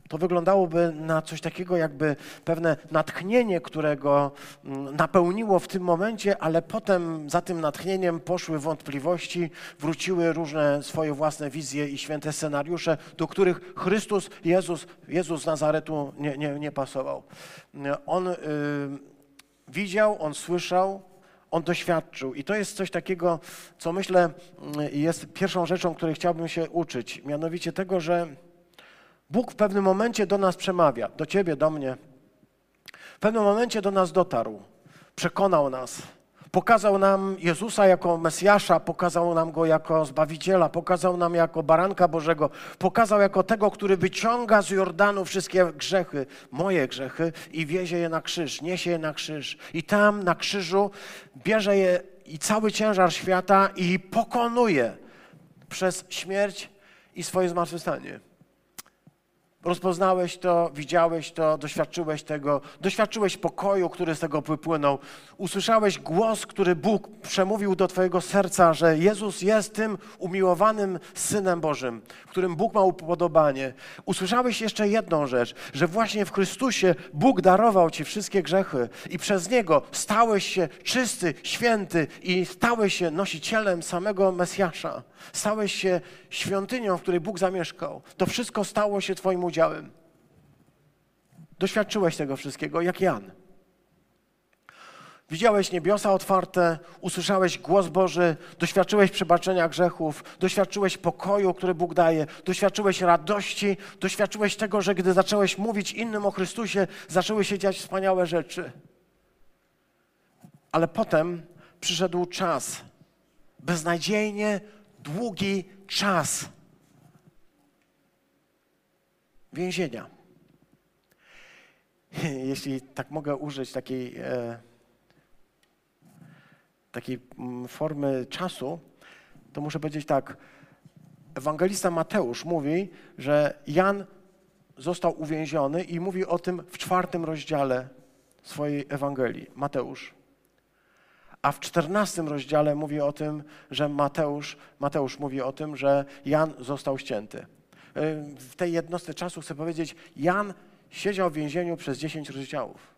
To wyglądałoby na coś takiego, jakby pewne natchnienie, którego mm, napełniło w tym momencie, ale potem za tym natchnieniem poszły wątpliwości, wróciły różne swoje własne wizje i święte scenariusze, do których Chrystus, Jezus, Jezus Nazaretu nie, nie, nie pasował. On y, widział, on słyszał, on doświadczył. I to jest coś takiego, co myślę mm, jest pierwszą rzeczą, której chciałbym się uczyć, mianowicie tego, że Bóg w pewnym momencie do nas przemawia, do ciebie, do mnie. W pewnym momencie do nas dotarł, przekonał nas, pokazał nam Jezusa jako Mesjasza, pokazał nam Go jako Zbawiciela, pokazał nam jako Baranka Bożego, pokazał jako tego, który wyciąga z Jordanu wszystkie grzechy, moje grzechy i wiezie je na krzyż, niesie je na krzyż. I tam na krzyżu bierze je i cały ciężar świata i pokonuje przez śmierć i swoje zmartwychwstanie. Rozpoznałeś to, widziałeś to, doświadczyłeś tego, doświadczyłeś pokoju, który z tego wypłynął. Usłyszałeś głos, który Bóg przemówił do Twojego serca, że Jezus jest tym umiłowanym Synem Bożym, w którym Bóg ma upodobanie. Usłyszałeś jeszcze jedną rzecz, że właśnie w Chrystusie Bóg darował Ci wszystkie grzechy i przez Niego stałeś się czysty, święty i stałeś się nosicielem samego Mesjasza. Stałeś się świątynią, w której Bóg zamieszkał. To wszystko stało się Twoim udziałem. Doświadczyłeś tego wszystkiego, jak Jan. Widziałeś niebiosa otwarte, usłyszałeś głos Boży, doświadczyłeś przebaczenia grzechów, doświadczyłeś pokoju, który Bóg daje, doświadczyłeś radości, doświadczyłeś tego, że gdy zacząłeś mówić innym o Chrystusie, zaczęły się dziać wspaniałe rzeczy. Ale potem przyszedł czas, beznadziejnie długi czas więzienia. Jeśli tak mogę użyć takiej, e, takiej mm, formy czasu, to muszę powiedzieć tak. Ewangelista Mateusz mówi, że Jan został uwięziony i mówi o tym w czwartym rozdziale swojej Ewangelii. Mateusz. A w czternastym rozdziale mówi o tym, że Mateusz, Mateusz mówi o tym, że Jan został ścięty. W tej jednostce czasu chcę powiedzieć, Jan siedział w więzieniu przez 10 rozdziałów.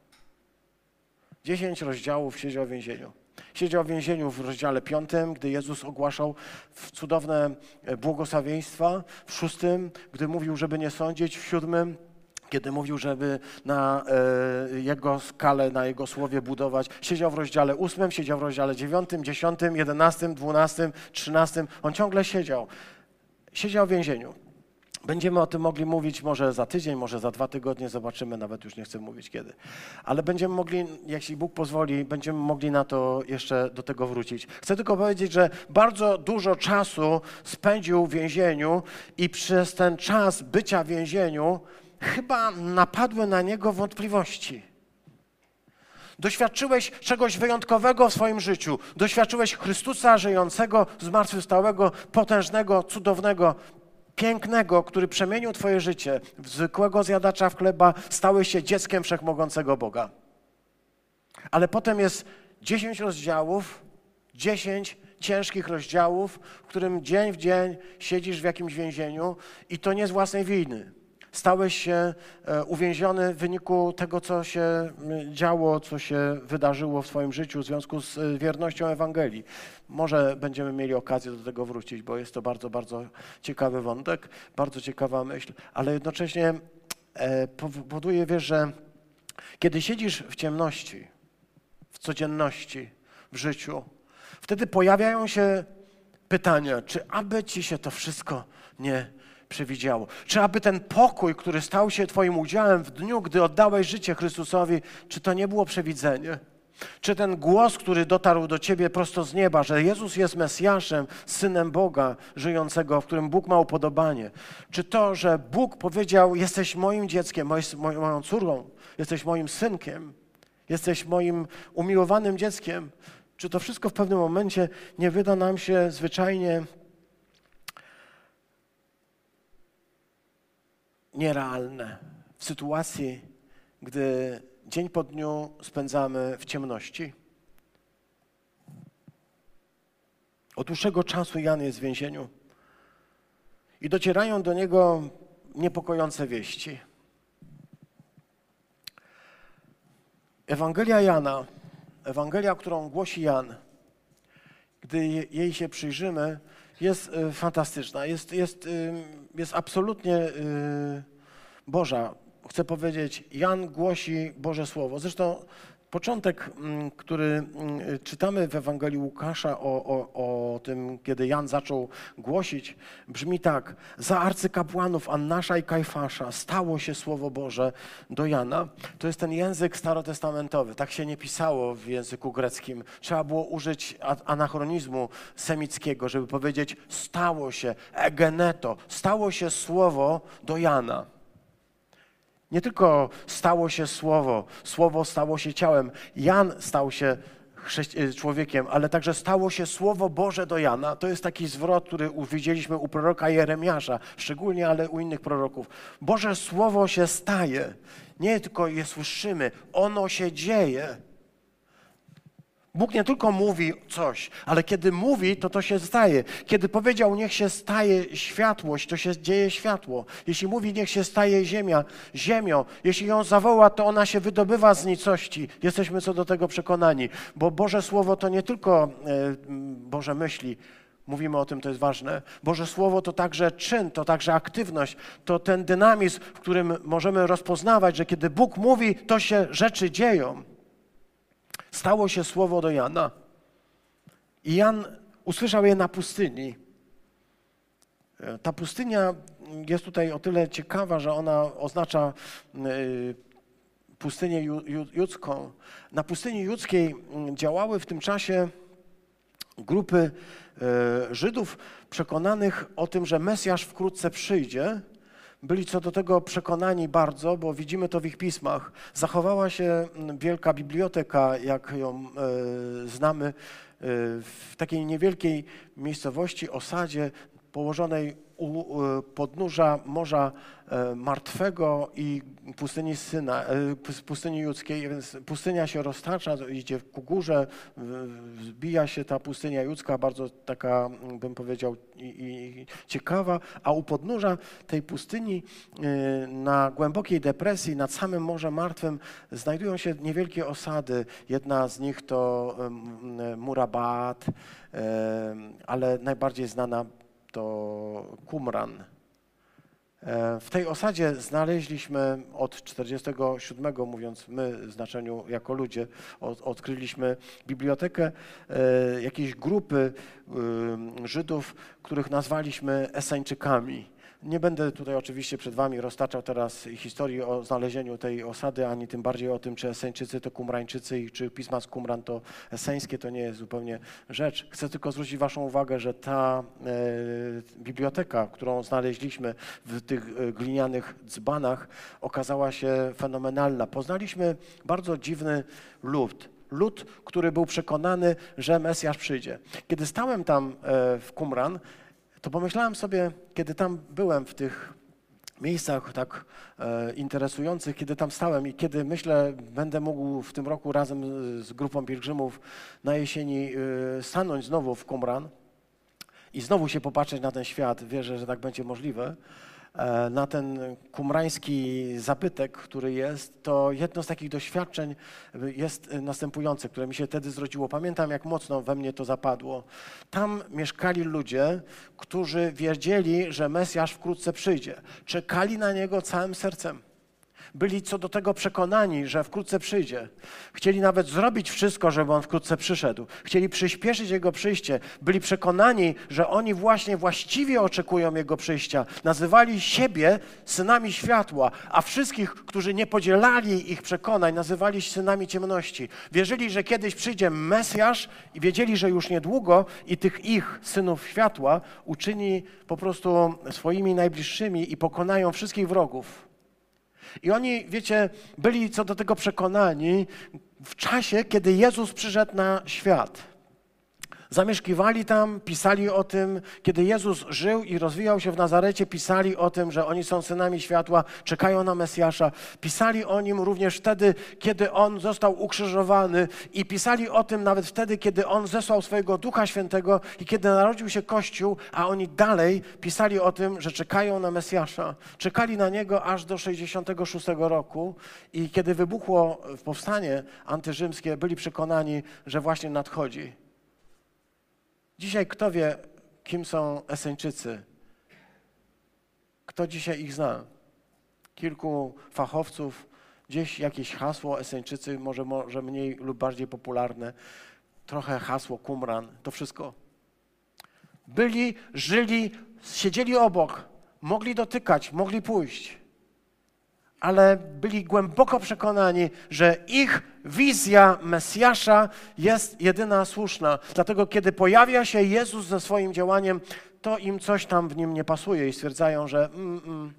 10 rozdziałów siedział w więzieniu. Siedział w więzieniu w rozdziale 5, gdy Jezus ogłaszał cudowne e, błogosławieństwa, w szóstym, gdy mówił, żeby nie sądzić, w siódmym, kiedy mówił, żeby na e, jego skalę, na jego słowie budować. Siedział w rozdziale 8, siedział w rozdziale 9, 10, 11, 12, 13. On ciągle siedział. Siedział w więzieniu. Będziemy o tym mogli mówić może za tydzień, może za dwa tygodnie, zobaczymy, nawet już nie chcę mówić kiedy. Ale będziemy mogli, jeśli Bóg pozwoli, będziemy mogli na to jeszcze do tego wrócić. Chcę tylko powiedzieć, że bardzo dużo czasu spędził w więzieniu i przez ten czas bycia w więzieniu chyba napadły na niego wątpliwości. Doświadczyłeś czegoś wyjątkowego w swoim życiu. Doświadczyłeś Chrystusa żyjącego, zmartwychwstałego, potężnego, cudownego, pięknego, który przemienił Twoje życie w zwykłego zjadacza w chleba, stałeś się dzieckiem wszechmogącego Boga. Ale potem jest dziesięć rozdziałów, dziesięć ciężkich rozdziałów, w którym dzień w dzień siedzisz w jakimś więzieniu i to nie z własnej winy. Stałeś się e, uwięziony w wyniku tego, co się działo, co się wydarzyło w swoim życiu w związku z e, wiernością Ewangelii. Może będziemy mieli okazję do tego wrócić, bo jest to bardzo, bardzo ciekawy wątek, bardzo ciekawa myśl, ale jednocześnie e, powoduje, wiesz, że kiedy siedzisz w ciemności, w codzienności, w życiu, wtedy pojawiają się pytania, czy aby ci się to wszystko nie przewidziało? Czy aby ten pokój, który stał się Twoim udziałem w dniu, gdy oddałeś życie Chrystusowi, czy to nie było przewidzenie? Czy ten głos, który dotarł do Ciebie prosto z nieba, że Jezus jest Mesjaszem, Synem Boga żyjącego, w którym Bóg ma upodobanie? Czy to, że Bóg powiedział, jesteś moim dzieckiem, moją córką, jesteś moim synkiem, jesteś moim umiłowanym dzieckiem? Czy to wszystko w pewnym momencie nie wyda nam się zwyczajnie nierealne w sytuacji, gdy dzień po dniu spędzamy w ciemności. Od dłuższego czasu Jan jest w więzieniu i docierają do niego niepokojące wieści. Ewangelia Jana, Ewangelia, którą głosi Jan, gdy jej się przyjrzymy, jest y, fantastyczna, jest, jest, y, jest absolutnie y, Boża. Chcę powiedzieć, Jan głosi Boże Słowo. Zresztą początek, mm, który mm, czytamy w Ewangelii Łukasza o, o, o tym, kiedy Jan zaczął głosić, brzmi tak. Za arcykapłanów Annasza i Kajfasza stało się Słowo Boże do Jana. To jest ten język starotestamentowy. Tak się nie pisało w języku greckim. Trzeba było użyć anachronizmu semickiego, żeby powiedzieć stało się, egeneto, stało się Słowo do Jana. Nie tylko stało się słowo, słowo stało się ciałem, Jan stał się y, człowiekiem, ale także stało się Słowo Boże do Jana. To jest taki zwrot, który widzieliśmy u proroka Jeremiasza, szczególnie, ale u innych proroków. Boże Słowo się staje. Nie tylko je słyszymy, ono się dzieje. Bóg nie tylko mówi coś, ale kiedy mówi, to to się staje. Kiedy powiedział, niech się staje światłość, to się dzieje światło. Jeśli mówi, niech się staje ziemia, ziemią. Jeśli ją zawoła, to ona się wydobywa z nicości. Jesteśmy co do tego przekonani. Bo Boże Słowo to nie tylko e, Boże myśli, Mówimy o tym, to jest ważne. Boże Słowo to także czyn, to także aktywność, to ten dynamizm, w którym możemy rozpoznawać, że kiedy Bóg mówi, to się rzeczy dzieją stało się słowo do Jana. I Jan usłyszał je na pustyni. E, ta pustynia jest tutaj o tyle ciekawa, że ona oznacza e, pustynię judzką. Na pustyni judzkiej mm, działały w tym czasie grupy e, Żydów przekonanych o tym, że Mesjasz wkrótce przyjdzie byli co do tego przekonani bardzo, bo widzimy to w ich pismach. Zachowała się mm, wielka biblioteka, jak ją e, znamy, e, w takiej niewielkiej miejscowości, osadzie położonej u podnóża Morza e, Martwego i pustyni Syna, e, pus- pustyni judzkiej, więc pustynia się roztacza, idzie ku górze, wzbija się ta pustynia judzka, bardzo taka, mm, bym powiedział, i, ciekawa, a u podnóża tej pustyni e, na głębokiej depresji, nad samym Morzem Martwym znajdują się niewielkie osady. Jedna z nich to Murabat, ale najbardziej znana to Qumran. E, W tej osadzie znaleźliśmy od 47, mówiąc my w znaczeniu jako ludzie, od, odkryliśmy bibliotekę e, jakiejś grupy em, Żydów, których nazwaliśmy Eseńczykami. Nie będę tutaj oczywiście przed Wami roztaczał teraz historii o znalezieniu tej osady, ani tym bardziej o tym, czy Eseńczycy to Kumrańczycy i czy pisma z Kumran to eseńskie, to nie jest zupełnie rzecz. Chcę tylko zwrócić Waszą uwagę, że ta e, biblioteka, którą znaleźliśmy w tych e, glinianych dzbanach, okazała się fenomenalna. Poznaliśmy bardzo dziwny lud. Lud, który był przekonany, że Mesjasz przyjdzie. Kiedy stałem tam e, w Qumran, to pomyślałem sobie, kiedy tam byłem w tych miejscach tak e, interesujących, kiedy tam stałem i kiedy myślę, będę mógł w tym roku razem z grupą pielgrzymów na jesieni e, stanąć znowu w Qumran i znowu się popatrzeć na ten świat, wierzę, że tak będzie możliwe, na ten kumrański zabytek, który jest, to jedno z takich doświadczeń jest następujące, które mi się wtedy zrodziło. Pamiętam, jak mocno we mnie to zapadło. Tam mieszkali ludzie, którzy wiedzieli, że Mesjasz wkrótce przyjdzie. Czekali na Niego całym sercem. Byli co do tego przekonani, że wkrótce przyjdzie. Chcieli nawet zrobić wszystko, żeby on wkrótce przyszedł. Chcieli przyspieszyć jego przyjście. Byli przekonani, że oni właśnie właściwie oczekują jego przyjścia. Nazywali siebie synami światła, a wszystkich, którzy nie podzielali ich przekonań, nazywali synami ciemności. Wierzyli, że kiedyś przyjdzie Mesjasz i wiedzieli, że już niedługo i tych ich synów światła uczyni po prostu swoimi najbliższymi i pokonają wszystkich wrogów. I oni, wiecie, byli co do tego przekonani w czasie, kiedy Jezus przyszedł na świat. Zamieszkiwali tam, pisali o tym, kiedy Jezus żył i rozwijał się w Nazarecie, pisali o tym, że oni są synami światła, czekają na Mesjasza. Pisali o nim również wtedy, kiedy on został ukrzyżowany i pisali o tym nawet wtedy, kiedy on zesłał swojego Ducha Świętego i kiedy narodził się Kościół, a oni dalej pisali o tym, że czekają na Mesjasza. Czekali na niego aż do 66 roku i kiedy wybuchło powstanie antyrzymskie, byli przekonani, że właśnie nadchodzi. Dzisiaj kto wie, kim są Eseńczycy? Kto dzisiaj ich zna? Kilku fachowców, gdzieś jakieś hasło Eseńczycy, może, może mniej lub bardziej popularne, trochę hasło Qumran, to wszystko. Byli, żyli, siedzieli obok, mogli dotykać, mogli pójść, ale byli głęboko przekonani, że ich wizja Mesjasza jest jedyna słuszna. Dlatego, kiedy pojawia się Jezus ze swoim działaniem, to im coś tam w nim nie pasuje i stwierdzają, że mm, mm,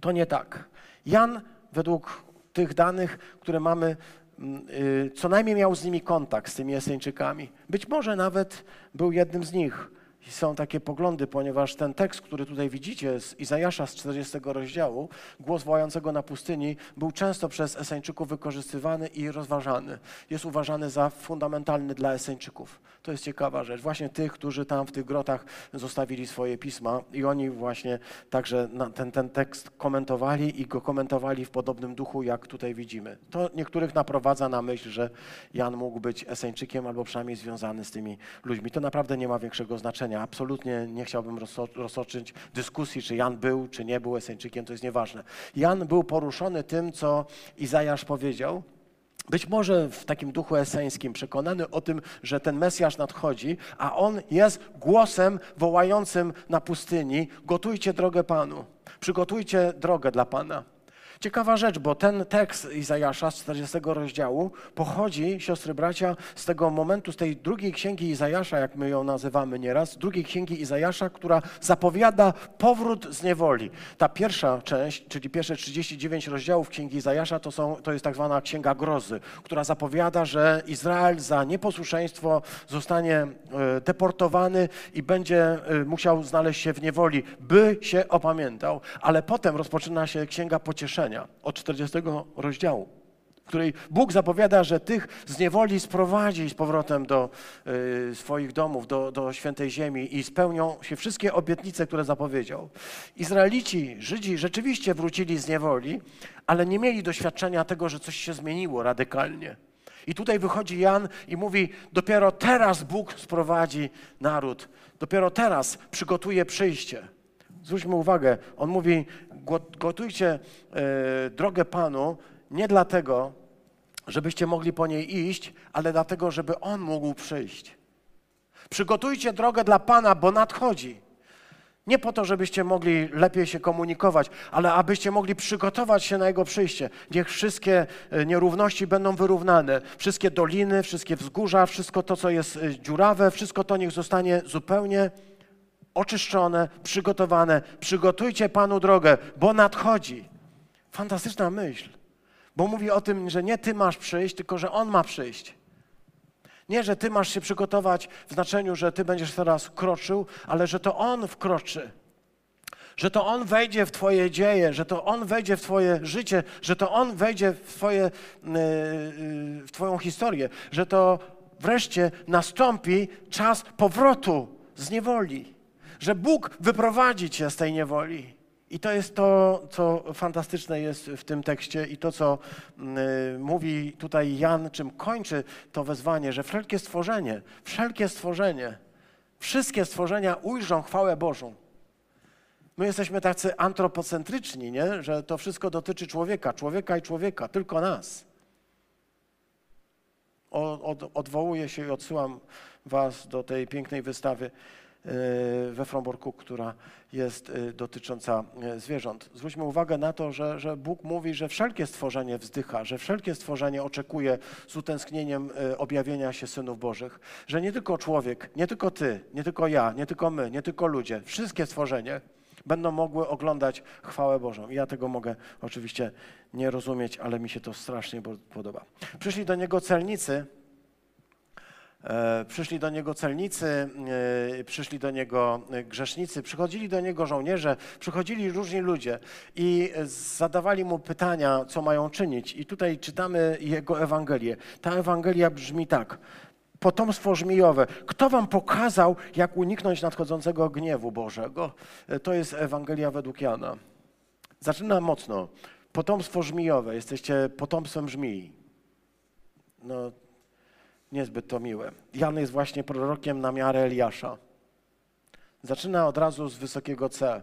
to nie tak. Jan, według tych danych, które mamy, mm, y, co najmniej miał z nimi kontakt, z tymi Eseńczykami. Być może nawet był jednym z nich. I są takie poglądy, ponieważ ten tekst, który tutaj widzicie z Izajasza z 40 rozdziału, głos wołającego na pustyni, był często przez Eseńczyków wykorzystywany i rozważany. Jest uważany za fundamentalny dla Eseńczyków. To jest ciekawa rzecz. Właśnie tych, którzy tam w tych grotach zostawili swoje pisma i oni właśnie także ten, ten tekst komentowali i go komentowali w podobnym duchu, jak tutaj widzimy. To niektórych naprowadza na myśl, że Jan mógł być Eseńczykiem albo przynajmniej związany z tymi ludźmi. To naprawdę nie ma większego znaczenia. Absolutnie nie chciałbym rozso- roztoczyć dyskusji, czy Jan był, czy nie był Eseńczykiem, to jest nieważne. Jan był poruszony tym, co Izajasz powiedział. Być może w takim duchu eseńskim, przekonany o tym, że ten Mesjasz nadchodzi, a on jest głosem wołającym na pustyni: gotujcie drogę Panu, przygotujcie drogę dla Pana. Ciekawa rzecz, bo ten tekst Izajasza z 40 rozdziału pochodzi, siostry bracia, z tego momentu, z tej drugiej księgi Izajasza, jak my ją nazywamy nieraz, drugiej księgi Izajasza, która zapowiada powrót z niewoli. Ta pierwsza część, czyli pierwsze 39 rozdziałów księgi Izajasza, to, są, to jest tak zwana księga grozy, która zapowiada, że Izrael za nieposłuszeństwo zostanie e, deportowany i będzie e, musiał znaleźć się w niewoli, by się opamiętał. Ale potem rozpoczyna się księga pocieszenia od 40 rozdziału, w której Bóg zapowiada, że tych z niewoli sprowadzi z powrotem do y, swoich domów, do, do świętej ziemi i spełnią się wszystkie obietnice, które zapowiedział. Izraelici, Żydzi rzeczywiście wrócili z niewoli, ale nie mieli doświadczenia tego, że coś się zmieniło radykalnie. I tutaj wychodzi Jan i mówi: Dopiero teraz Bóg sprowadzi naród, dopiero teraz przygotuje przyjście. Zwróćmy uwagę, on mówi: gotujcie e, drogę Panu nie dlatego, żebyście mogli po niej iść, ale dlatego, żeby On mógł przyjść. Przygotujcie drogę dla Pana, bo nadchodzi. Nie po to, żebyście mogli lepiej się komunikować, ale abyście mogli przygotować się na Jego przyjście. Niech wszystkie e, nierówności będą wyrównane. Wszystkie doliny, wszystkie wzgórza, wszystko to, co jest e, dziurawe, wszystko to niech zostanie zupełnie oczyszczone, przygotowane. Przygotujcie Panu drogę, bo nadchodzi. Fantastyczna myśl, bo mówi o tym, że nie Ty masz przyjść, tylko że On ma przyjść. Nie, że Ty masz się przygotować w znaczeniu, że Ty będziesz teraz kroczył, ale że to On wkroczy. Że to On wejdzie w Twoje dzieje, że to On wejdzie w Twoje życie, że to On wejdzie w, twoje, y, y, w Twoją historię, że to wreszcie nastąpi czas powrotu z niewoli że Bóg wyprowadzi cię z tej niewoli. I to jest to, co fantastyczne jest w tym tekście i to, co y, mówi tutaj Jan, czym kończy to wezwanie, że wszelkie stworzenie, wszelkie stworzenie, wszystkie stworzenia ujrzą chwałę Bożą. My jesteśmy tacy antropocentryczni, nie? że to wszystko dotyczy człowieka, człowieka i człowieka, tylko nas. Od, odwołuję się i odsyłam Was do tej pięknej wystawy we Fromborku, która jest e, dotycząca e, zwierząt. Zwróćmy uwagę na to, że, że Bóg mówi, że wszelkie stworzenie wzdycha, że wszelkie stworzenie oczekuje z utęsknieniem objawienia się synów Bożych, że nie tylko człowiek, nie tylko ty, nie tylko ja, nie tylko my, nie tylko ludzie, wszystkie stworzenie będą mogły oglądać chwałę Bożą. ja tego mogę oczywiście nie rozumieć, ale mi się to strasznie podoba. Przyszli do niego celnicy przyszli do niego celnicy, e, przyszli do niego grzesznicy, przychodzili do niego żołnierze, przychodzili różni ludzie i zadawali mu pytania, co mają czynić. I tutaj czytamy jego Ewangelię. Ta Ewangelia brzmi tak. Potomstwo żmijowe. Kto wam pokazał, jak uniknąć nadchodzącego gniewu Bożego? E, to jest Ewangelia według Jana. Zaczyna mocno. Potomstwo żmijowe. Jesteście potomstwem żmii. No, niezbyt to miłe. Jan jest właśnie prorokiem na miarę Eliasza. Zaczyna od razu z wysokiego C.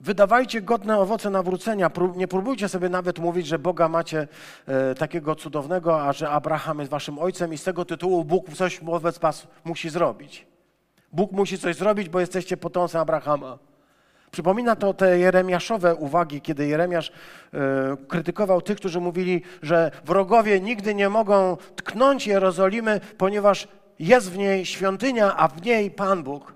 Wydawajcie godne owoce nawrócenia. Nie próbujcie sobie nawet mówić, że Boga macie e, takiego cudownego, a że Abraham jest waszym ojcem i z tego tytułu Bóg coś wobec was musi zrobić. Bóg musi coś zrobić, bo jesteście potomstwem Abrahama. Przypomina to te jeremiaszowe uwagi, kiedy Jeremiasz y, krytykował tych, którzy mówili, że wrogowie nigdy nie mogą tknąć Jerozolimy, ponieważ jest w niej świątynia, a w niej Pan Bóg.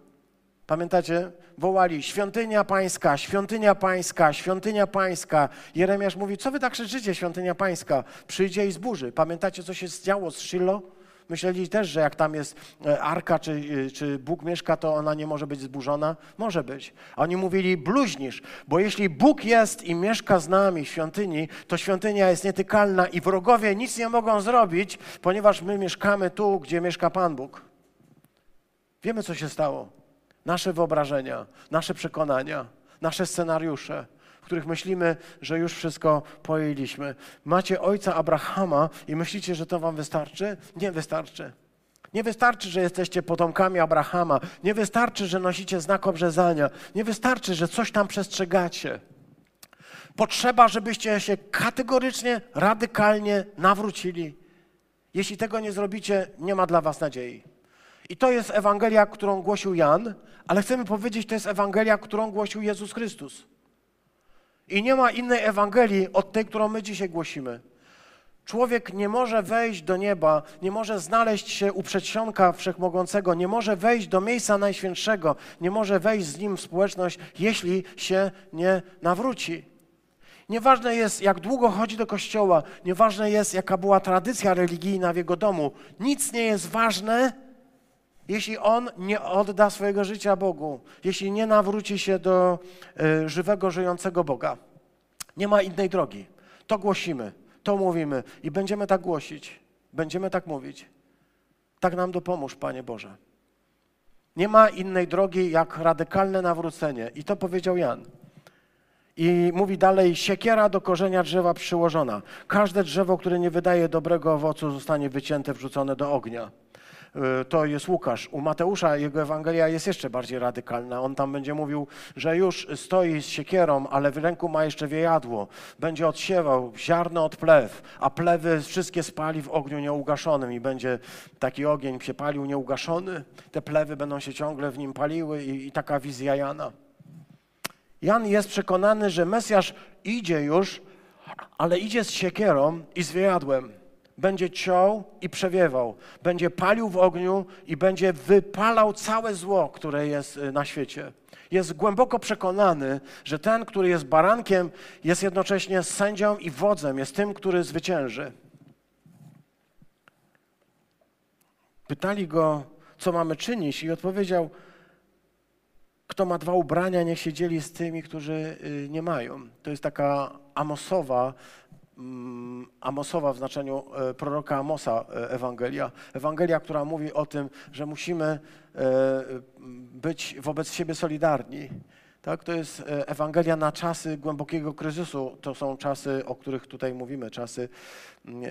Pamiętacie? Wołali świątynia pańska, świątynia pańska, świątynia pańska. Jeremiasz mówi, co wy tak krzyczycie, świątynia pańska? Przyjdzie i zburzy. Pamiętacie, co się działo z Shiloh? Myśleli też, że jak tam jest e, arka, czy, e, czy Bóg mieszka, to ona nie może być zburzona? Może być. A oni mówili, bluźnisz, bo jeśli Bóg jest i mieszka z nami w świątyni, to świątynia jest nietykalna i wrogowie nic nie mogą zrobić, ponieważ my mieszkamy tu, gdzie mieszka Pan Bóg. Wiemy, co się stało. Nasze wyobrażenia, nasze przekonania, nasze scenariusze których myślimy, że już wszystko pojęliśmy. Macie ojca Abrahama i myślicie, że to wam wystarczy? Nie wystarczy. Nie wystarczy, że jesteście potomkami Abrahama. Nie wystarczy, że nosicie znak obrzezania. Nie wystarczy, że coś tam przestrzegacie. Potrzeba, żebyście się kategorycznie, radykalnie nawrócili. Jeśli tego nie zrobicie, nie ma dla Was nadziei. I to jest Ewangelia, którą głosił Jan, ale chcemy powiedzieć, to jest Ewangelia, którą głosił Jezus Chrystus. I nie ma innej Ewangelii od tej, którą my dzisiaj głosimy. Człowiek nie może wejść do nieba, nie może znaleźć się u przedsionka wszechmogącego, nie może wejść do miejsca najświętszego, nie może wejść z nim w społeczność, jeśli się nie nawróci. Nieważne jest, jak długo chodzi do kościoła, nieważne jest, jaka była tradycja religijna w jego domu. Nic nie jest ważne, jeśli on nie odda swojego życia Bogu, jeśli nie nawróci się do y, żywego, żyjącego Boga. Nie ma innej drogi. To głosimy, to mówimy i będziemy tak głosić, będziemy tak mówić. Tak nam dopomóż, Panie Boże. Nie ma innej drogi jak radykalne nawrócenie. I to powiedział Jan. I mówi dalej, siekiera do korzenia drzewa przyłożona. Każde drzewo, które nie wydaje dobrego owocu, zostanie wycięte, wrzucone do ognia. Y, to jest Łukasz. U Mateusza jego Ewangelia jest jeszcze bardziej radykalna. On tam będzie mówił, że już stoi z siekierą, ale w ręku ma jeszcze wiejadło. Będzie odsiewał ziarno od plew, a plewy wszystkie spali w ogniu nieugaszonym i będzie taki ogień się palił nieugaszony. Te plewy będą się ciągle w nim paliły i, i taka wizja Jana. Jan jest przekonany, że Mesjasz idzie już, ale idzie z siekierą i z wiejadłem. Będzie ciął i przewiewał, będzie palił w ogniu i będzie wypalał całe zło, które jest y, na świecie. Jest głęboko przekonany, że ten, który jest barankiem, jest jednocześnie sędzią i wodzem, jest tym, który zwycięży. Pytali go, co mamy czynić, i odpowiedział: kto ma dwa ubrania, niech się dzieli z tymi, którzy y, nie mają. To jest taka Amosowa, Amosowa w znaczeniu e, proroka Amosa e, Ewangelia. Ewangelia, która mówi o tym, że musimy e, być wobec siebie solidarni. Tak, to jest Ewangelia na czasy głębokiego kryzysu. To są czasy, o których tutaj mówimy, czasy mm,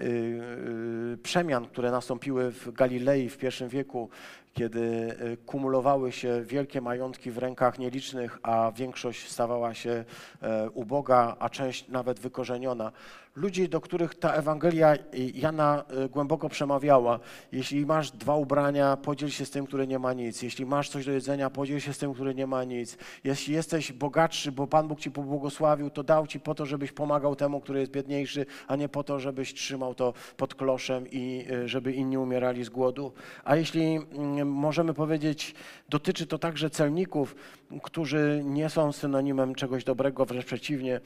przemian, które nastąpiły w Galilei w pierwszym wieku, kiedy y, kumulowały się wielkie majątki w rękach nielicznych, a większość stawała się e, uboga, a część nawet wykorzeniona ludzi, do których ta Ewangelia Jana y, głęboko przemawiała. Jeśli masz dwa ubrania, podziel się z tym, który nie ma nic. Jeśli masz coś do jedzenia, podziel się z tym, który nie ma nic. Jeśli jesteś bogatszy, bo Pan Bóg ci pobłogosławił, to dał ci po to, żebyś pomagał temu, który jest biedniejszy, a nie po to, żebyś trzymał to pod kloszem i y, żeby inni umierali z głodu. A jeśli mm, możemy powiedzieć, dotyczy to także celników, którzy nie są synonimem czegoś dobrego, wręcz przeciwnie,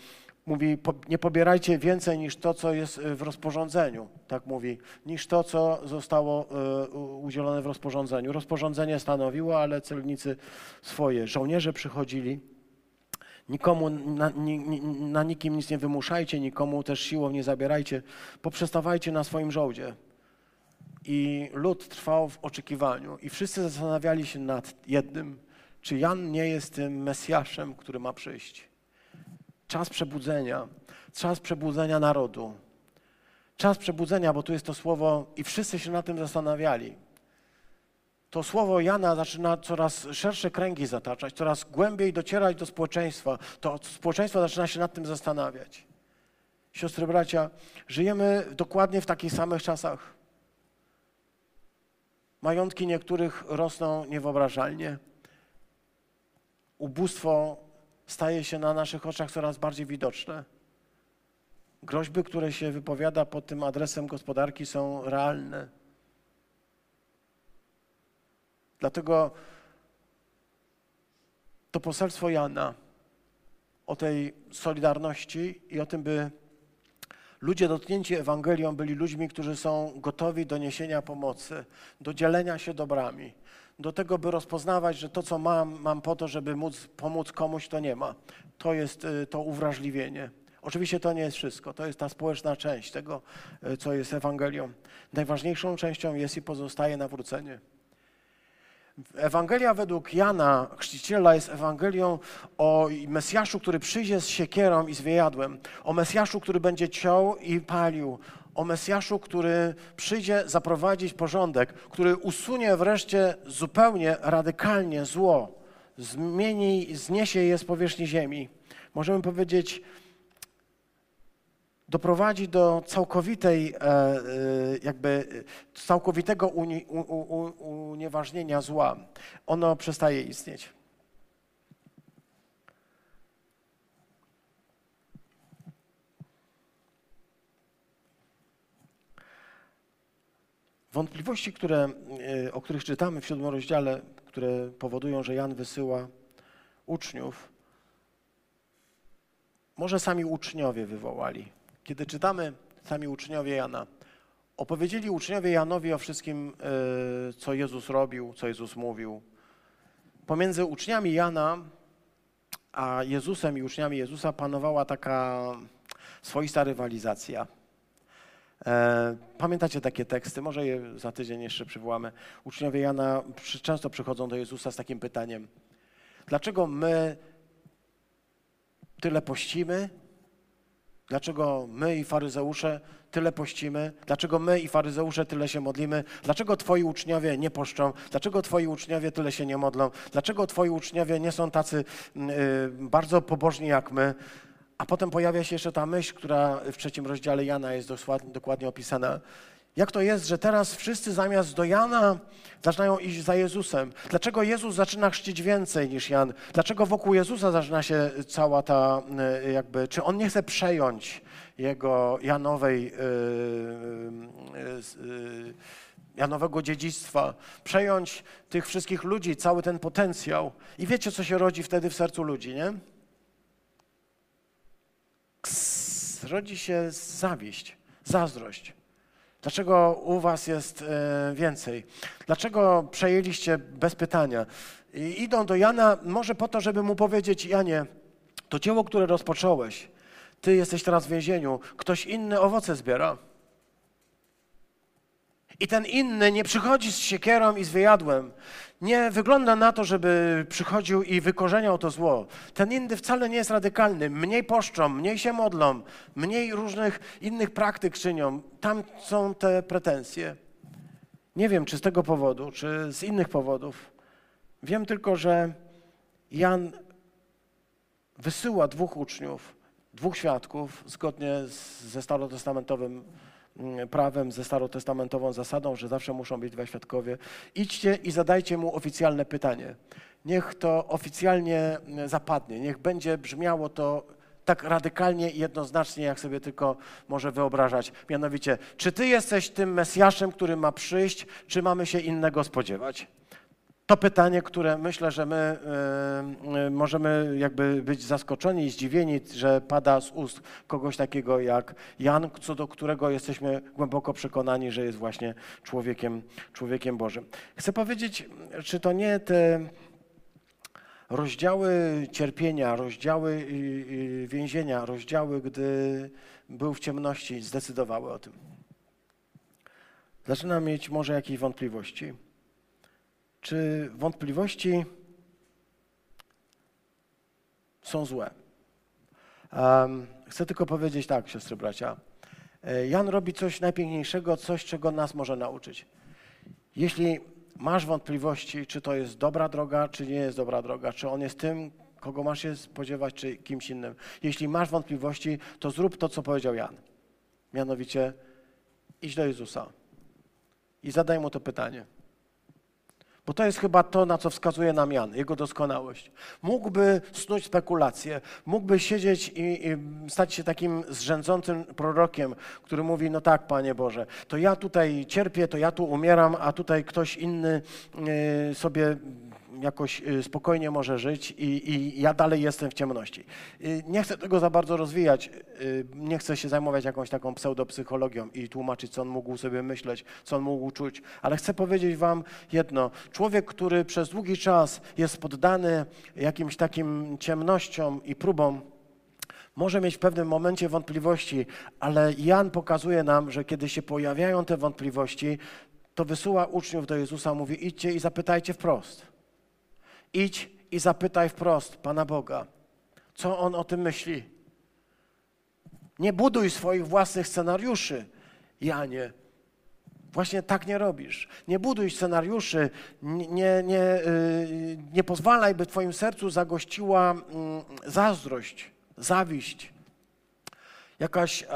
mówi, nie pobierajcie więcej niż to, co jest y, w rozporządzeniu, tak mówi, niż to, co zostało y, udzielone w rozporządzeniu. Rozporządzenie stanowiło, ale celnicy swoje. Żołnierze przychodzili, nikomu, na, ni, na nikim nic nie wymuszajcie, nikomu też siłą nie zabierajcie, poprzestawajcie na swoim żołdzie. I lud trwał w oczekiwaniu i wszyscy zastanawiali się nad jednym, czy Jan nie jest tym Mesjaszem, który ma przyjść. Czas przebudzenia, czas przebudzenia narodu. Czas przebudzenia, bo tu jest to słowo, i wszyscy się na tym zastanawiali. To słowo Jana zaczyna coraz szersze kręgi zataczać, coraz głębiej docierać do społeczeństwa. To społeczeństwo zaczyna się nad tym zastanawiać. Siostry, bracia, żyjemy dokładnie w takich samych czasach. Majątki niektórych rosną niewyobrażalnie. Ubóstwo staje się na naszych oczach coraz bardziej widoczne. Groźby, które się wypowiada pod tym adresem gospodarki, są realne. Dlatego to poselstwo Jana o tej solidarności i o tym, by ludzie dotknięci Ewangelią byli ludźmi, którzy są gotowi do niesienia pomocy, do dzielenia się dobrami, do tego, by rozpoznawać, że to, co mam, mam po to, żeby móc pomóc komuś, to nie ma. To jest y, to uwrażliwienie. Oczywiście to nie jest wszystko, to jest ta społeczna część tego, y, co jest Ewangelią. Najważniejszą częścią jest i pozostaje nawrócenie. Ewangelia według Jana Chrzciciela jest Ewangelią o Mesjaszu, który przyjdzie z siekierą i z wyjadłem, o Mesjaszu, który będzie ciął i palił, o Mesjaszu, który przyjdzie zaprowadzić porządek, który usunie wreszcie zupełnie, radykalnie zło, zmieni, zniesie je z powierzchni ziemi. Możemy powiedzieć, doprowadzi do całkowitej, e, e, jakby całkowitego uni, u, u, unieważnienia zła. Ono przestaje istnieć. Wątpliwości, które, e, o których czytamy w siódmym rozdziale, które powodują, że Jan wysyła uczniów, może sami uczniowie wywołali. Kiedy czytamy sami uczniowie Jana, opowiedzieli uczniowie Janowi o wszystkim, y, co Jezus robił, co Jezus mówił. Pomiędzy uczniami Jana a Jezusem i uczniami Jezusa panowała taka swoista rywalizacja. E, pamiętacie takie teksty? Może je za tydzień jeszcze przywołamy. Uczniowie Jana często przychodzą do Jezusa z takim pytaniem: Dlaczego my tyle pościmy? Dlaczego my i faryzeusze tyle pościmy? Dlaczego my i faryzeusze tyle się modlimy? Dlaczego twoi uczniowie nie poszczą? Dlaczego twoi uczniowie tyle się nie modlą? Dlaczego twoi uczniowie nie są tacy yy, bardzo pobożni jak my? A potem pojawia się jeszcze ta myśl, która w trzecim rozdziale Jana jest dokładnie opisana. Jak to jest, że teraz wszyscy zamiast do Jana zaczynają iść za Jezusem? Dlaczego Jezus zaczyna chrzcić więcej niż Jan? Dlaczego wokół Jezusa zaczyna się cała ta e, jakby, czy on nie chce przejąć jego Janowej, yy, yy, Janowego dziedzictwa, przejąć tych wszystkich ludzi, cały ten potencjał. I wiecie, co się rodzi wtedy w sercu ludzi, nie? Ks, rodzi się zawiść, zazdrość. Dlaczego u was jest e, więcej? Dlaczego przejęliście bez pytania? I idą do Jana może po to, żeby mu powiedzieć, Janie, to dzieło, które rozpocząłeś, ty jesteś teraz w więzieniu, ktoś inny owoce zbiera. I ten inny nie przychodzi z siekierą i z wyjadłem. Nie wygląda na to, żeby przychodził i wykorzeniał to zło. Ten inny wcale nie jest radykalny. Mniej poszczą, mniej się modlą, mniej różnych innych praktyk czynią. Tam są te pretensje. Nie wiem, czy z tego powodu, czy z innych powodów. Wiem tylko, że Jan wysyła dwóch uczniów, dwóch świadków, zgodnie z, ze starotestamentowym prawem, ze starotestamentową zasadą, że zawsze muszą być dwa świadkowie. Idźcie i zadajcie mu oficjalne pytanie. Niech to oficjalnie mm, zapadnie, niech będzie brzmiało to tak radykalnie i jednoznacznie, jak sobie tylko może wyobrażać. Mianowicie, czy ty jesteś tym Mesjaszem, który ma przyjść, czy mamy się innego spodziewać? To pytanie, które myślę, że my y, y, możemy jakby być zaskoczeni i zdziwieni, że pada z ust kogoś takiego jak Jan, co do którego jesteśmy głęboko przekonani, że jest właśnie człowiekiem, człowiekiem Bożym. Chcę powiedzieć, czy to nie te rozdziały cierpienia, rozdziały y, więzienia, rozdziały, gdy był w ciemności, zdecydowały o tym. Zaczynam mieć może jakieś wątpliwości czy wątpliwości są złe. Um, chcę tylko powiedzieć tak, siostry bracia. E, Jan robi coś najpiękniejszego, coś, czego nas może nauczyć. Jeśli masz wątpliwości, czy to jest dobra droga, czy nie jest dobra droga, czy on jest tym, kogo masz się spodziewać, czy kimś innym. Jeśli masz wątpliwości, to zrób to, co powiedział Jan. Mianowicie idź do Jezusa i zadaj mu to pytanie. Bo to jest chyba to, na co wskazuje nam Jan, jego doskonałość. Mógłby snuć spekulacje, mógłby siedzieć i, i, stać się takim zrzędzącym prorokiem, który mówi, no tak, Panie Boże, to ja tutaj cierpię, to ja tu umieram, a tutaj ktoś inny y, sobie jakoś y, spokojnie może żyć i, i, ja dalej jestem w ciemności. Y, nie chcę tego za bardzo rozwijać, y, nie chcę się zajmować jakąś taką pseudopsychologią i tłumaczyć, co on mógł sobie myśleć, co on mógł czuć, ale chcę powiedzieć wam jedno. Człowiek, który przez długi czas jest poddany jakimś takim ciemnościom i próbom, może mieć w pewnym momencie wątpliwości, ale Jan pokazuje nam, że kiedy się pojawiają te wątpliwości, to wysyła uczniów do Jezusa, mówi idźcie i zapytajcie wprost. Idź i zapytaj wprost Pana Boga, co On o tym myśli. Nie buduj swoich własnych scenariuszy, Janie. Właśnie tak nie robisz. Nie buduj scenariuszy, nie, nie, nie, y, pozwalaj, by w Twoim sercu zagościła mm, zazdrość, zawiść, jakaś e,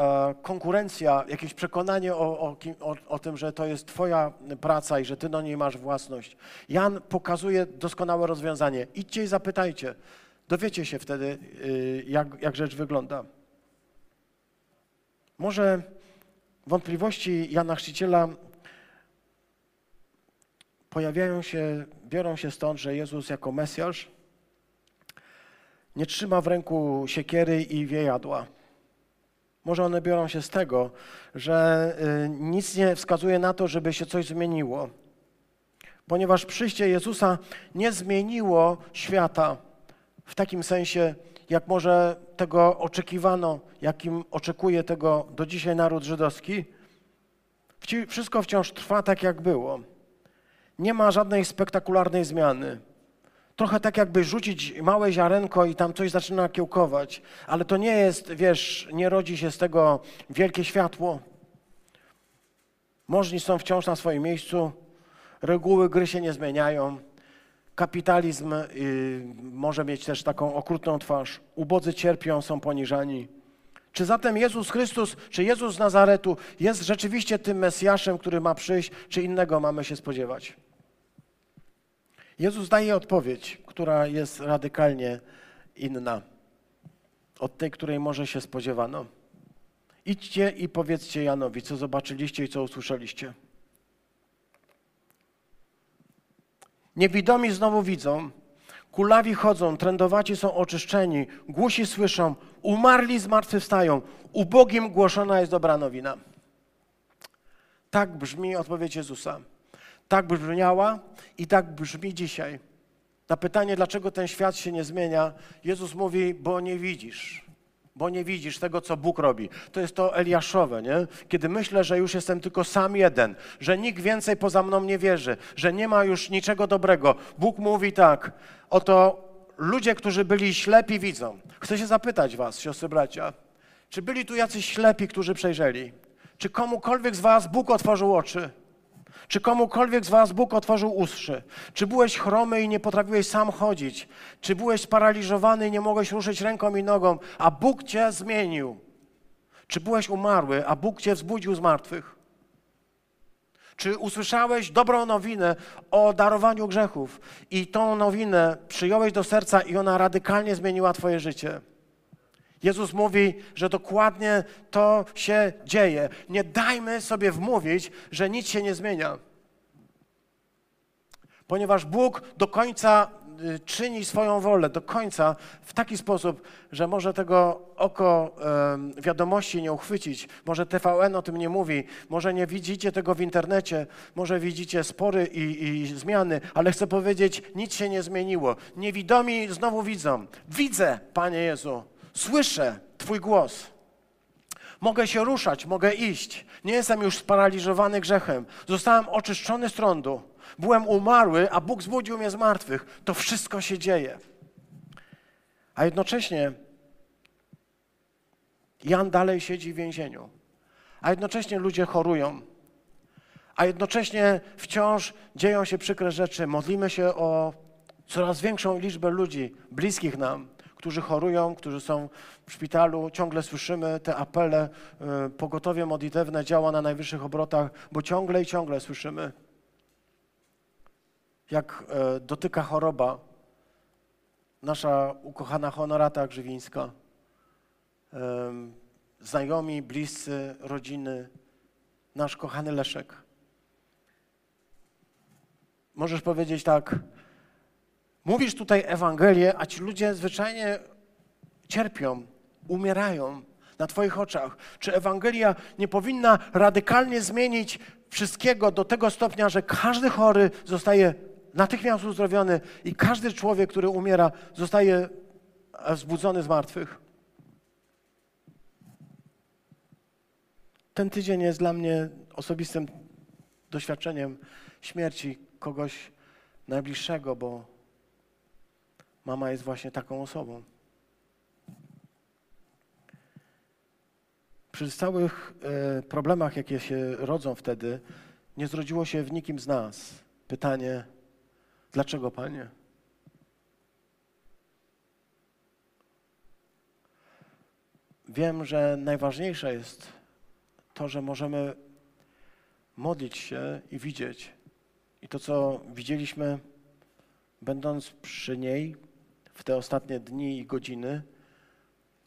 konkurencja, jakieś przekonanie o, o, o, o, tym, że to jest Twoja praca i że Ty do niej masz własność. Jan pokazuje doskonałe rozwiązanie. Idźcie i zapytajcie. Dowiecie się wtedy, y, jak, jak rzecz wygląda. Może wątpliwości Jana Chrzciciela pojawiają się, biorą się stąd, że Jezus jako Mesjasz nie trzyma w ręku siekiery i wiejadła. Może one biorą się z tego, że y, nic nie wskazuje na to, żeby się coś zmieniło. Ponieważ przyjście Jezusa nie zmieniło świata w takim sensie, jak może tego oczekiwano, jakim oczekuje tego do dzisiaj naród żydowski. Wszystko wciąż trwa tak, jak było. Nie ma żadnej spektakularnej zmiany. Trochę tak jakby rzucić małe ziarenko i tam coś zaczyna kiełkować, ale to nie jest, wiesz, nie rodzi się z tego wielkie światło. Możni są wciąż na swoim miejscu, reguły gry się nie zmieniają, kapitalizm y, może mieć też taką okrutną twarz, ubodzy cierpią, są poniżani. Czy zatem Jezus Chrystus, czy Jezus z Nazaretu jest rzeczywiście tym Mesjaszem, który ma przyjść, czy innego mamy się spodziewać? Jezus daje odpowiedź, która jest radykalnie inna od tej, której może się spodziewano. Idźcie i powiedzcie Janowi, co zobaczyliście i co usłyszeliście. Niewidomi znowu widzą, kulawi chodzą, trędowaci są oczyszczeni, głusi słyszą, umarli zmartwychwstają, ubogim głoszona jest dobra nowina. Tak brzmi odpowiedź Jezusa. Tak brzmiała i tak brzmi dzisiaj. Na pytanie, dlaczego ten świat się nie zmienia, Jezus mówi, bo nie widzisz. Bo nie widzisz tego, co Bóg robi. To jest to Eliaszowe, nie? Kiedy myślę, że już jestem tylko sam jeden, że nikt więcej poza mną nie wierzy, że nie ma już niczego dobrego. Bóg mówi tak, oto ludzie, którzy byli ślepi, widzą. Chcę się zapytać was, siostry bracia, czy byli tu jacyś ślepi, którzy przejrzeli? Czy komukolwiek z was Bóg otworzył oczy? Czy komukolwiek z was Bóg otworzył uszy? Czy byłeś chromy i nie potrafiłeś sam chodzić? Czy byłeś sparaliżowany i nie mogłeś ruszyć ręką i nogą, a Bóg cię zmienił? Czy byłeś umarły, a Bóg cię wzbudził z martwych? Czy usłyszałeś dobrą nowinę o darowaniu grzechów i tą nowinę przyjąłeś do serca i ona radykalnie zmieniła Twoje życie? Jezus mówi, że dokładnie to się dzieje. Nie dajmy sobie wmówić, że nic się nie zmienia. Ponieważ Bóg do końca y, czyni swoją wolę, do końca w taki sposób, że może tego oko wiadomości nie uchwycić, może TVN o tym nie mówi, może nie widzicie tego w internecie, może widzicie spory i, i zmiany, ale chcę powiedzieć, nic się nie zmieniło. Niewidomi znowu widzą. Widzę, Panie Jezu, Słyszę Twój głos. Mogę się ruszać, mogę iść. Nie jestem już sparaliżowany grzechem. Zostałem oczyszczony z trądu. Byłem umarły, a Bóg zbudził mnie z martwych. To wszystko się dzieje. A jednocześnie Jan dalej siedzi w więzieniu. A jednocześnie ludzie chorują. A jednocześnie wciąż dzieją się przykre rzeczy. Modlimy się o coraz większą liczbę ludzi bliskich nam którzy chorują, którzy są w szpitalu. Ciągle słyszymy te apele, y, pogotowie modlitewne działa na najwyższych obrotach, bo ciągle i ciągle słyszymy, jak e, dotyka choroba nasza ukochana honorata grzywińska, znajomi, bliscy, rodziny, nasz kochany Leszek. Możesz powiedzieć tak, Mówisz tutaj Ewangelię, a ci ludzie zwyczajnie cierpią, umierają na Twoich oczach. Czy Ewangelia nie powinna radykalnie zmienić wszystkiego do tego stopnia, że każdy chory zostaje natychmiast uzdrowiony i każdy człowiek, który umiera, zostaje wzbudzony z martwych? Ten tydzień jest dla mnie osobistym doświadczeniem śmierci kogoś najbliższego, bo Mama jest właśnie taką osobą. Przy całych e, problemach, jakie się rodzą wtedy, nie zrodziło się w nikim z nas pytanie, dlaczego Panie? Wiem, że najważniejsze jest to, że możemy modlić się i widzieć. I to, co widzieliśmy, będąc przy niej, w te ostatnie dni i godziny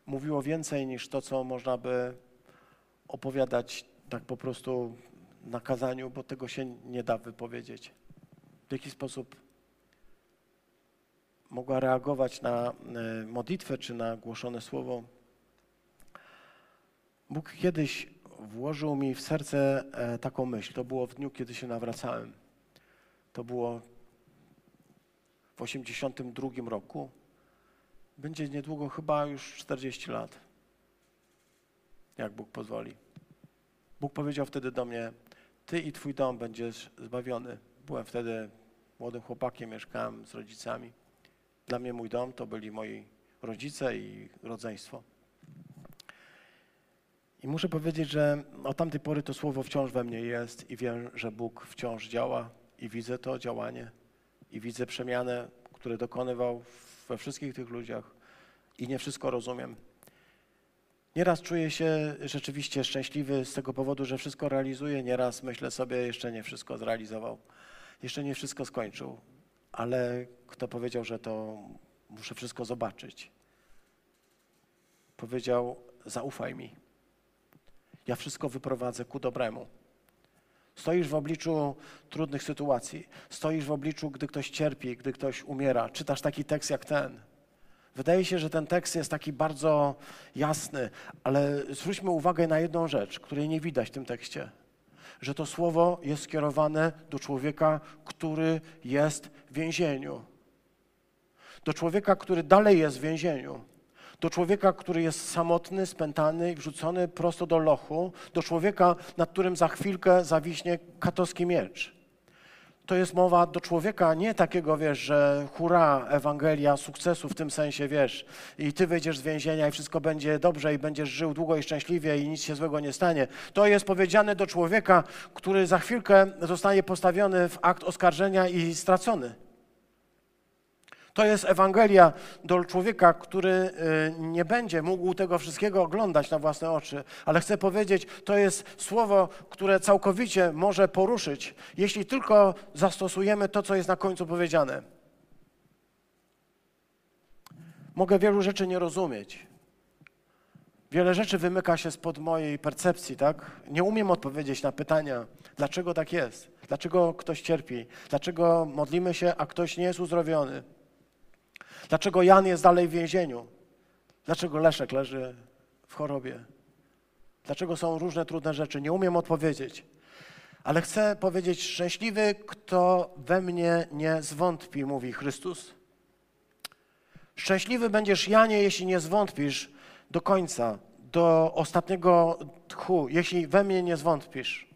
mówiło więcej niż to, co można by opowiadać tak po prostu na kazaniu, bo tego się nie da wypowiedzieć. w jaki sposób mogła reagować na e, modlitwę czy na głoszone słowo. Bóg kiedyś włożył mi w serce e, taką myśl. To było w dniu, kiedy się nawracałem. To było w 82 roku. Będzie niedługo chyba już 40 lat. Jak Bóg pozwoli. Bóg powiedział wtedy do mnie: Ty i twój dom będziesz zbawiony. Byłem wtedy młodym chłopakiem, mieszkałem z rodzicami. Dla mnie mój dom to byli moi rodzice i rodzeństwo. I muszę powiedzieć, że od tamtej pory to słowo wciąż we mnie jest i wiem, że Bóg wciąż działa i widzę to działanie i widzę przemianę, które dokonywał we wszystkich tych ludziach i nie wszystko rozumiem. Nieraz czuję się rzeczywiście szczęśliwy z tego powodu, że wszystko realizuję, nieraz myślę sobie, jeszcze nie wszystko zrealizował, jeszcze nie wszystko skończył, ale kto powiedział, że to muszę wszystko zobaczyć? Powiedział: Zaufaj mi. Ja wszystko wyprowadzę ku dobremu. Stoisz w obliczu trudnych sytuacji, stoisz w obliczu, gdy ktoś cierpi, gdy ktoś umiera. Czytasz taki tekst jak ten. Wydaje się, że ten tekst jest taki bardzo jasny, ale zwróćmy uwagę na jedną rzecz, której nie widać w tym tekście. Że to słowo jest skierowane do człowieka, który jest w więzieniu. Do człowieka, który dalej jest w więzieniu do człowieka, który jest samotny, spętany i wrzucony prosto do lochu, do człowieka, nad którym za chwilkę zawiśnie katowski miecz. To jest mowa do człowieka nie takiego, wiesz, że hura, Ewangelia, sukcesu w tym sensie, wiesz, i ty wyjdziesz z więzienia i wszystko będzie dobrze i będziesz żył długo i szczęśliwie i nic się złego nie stanie. To jest powiedziane do człowieka, który za chwilkę zostanie postawiony w akt oskarżenia i stracony. To jest Ewangelia do człowieka, który y, nie będzie mógł tego wszystkiego oglądać na własne oczy, ale chcę powiedzieć, to jest słowo, które całkowicie może poruszyć, jeśli tylko zastosujemy to, co jest na końcu powiedziane. Mogę wielu rzeczy nie rozumieć. Wiele rzeczy wymyka się spod mojej percepcji, tak? Nie umiem odpowiedzieć na pytania, dlaczego tak jest, dlaczego ktoś cierpi, dlaczego modlimy się, a ktoś nie jest uzdrowiony. Dlaczego Jan jest dalej w więzieniu? Dlaczego Leszek leży w chorobie? Dlaczego są różne trudne rzeczy? Nie umiem odpowiedzieć. Ale chcę powiedzieć, szczęśliwy, kto we mnie nie zwątpi, mówi Chrystus. Szczęśliwy będziesz, Janie, jeśli nie zwątpisz do końca, do ostatniego tchu, jeśli we mnie nie zwątpisz.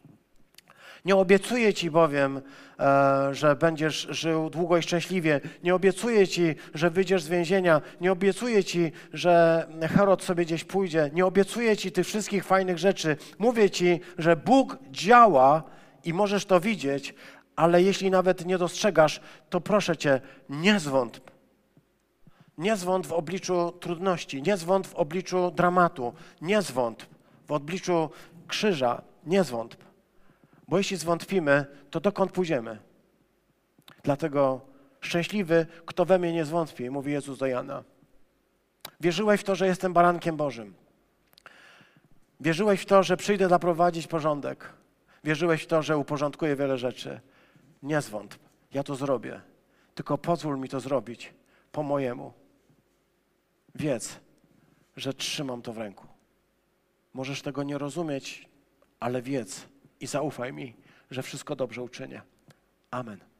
Nie obiecuję Ci bowiem, e, że będziesz żył długo i szczęśliwie. Nie obiecuję Ci, że wyjdziesz z więzienia. Nie obiecuję Ci, że Herod sobie gdzieś pójdzie. Nie obiecuję Ci tych wszystkich fajnych rzeczy. Mówię Ci, że Bóg działa i możesz to widzieć, ale jeśli nawet nie dostrzegasz, to proszę Cię, nie zwątp. Nie zwątp w obliczu trudności, nie zwątp w obliczu dramatu, nie zwątp w obliczu krzyża, nie zwątp. Bo jeśli zwątpimy, to dokąd pójdziemy? Dlatego szczęśliwy, kto we mnie nie zwątpi, mówi Jezus do Jana. Wierzyłeś w to, że jestem barankiem Bożym. Wierzyłeś w to, że przyjdę zaprowadzić porządek. Wierzyłeś w to, że uporządkuję wiele rzeczy. Nie zwątp, ja to zrobię. Tylko pozwól mi to zrobić po mojemu. Wiedz, że trzymam to w ręku. Możesz tego nie rozumieć, ale wiedz, i zaufaj mi, że wszystko dobrze uczynię. Amen.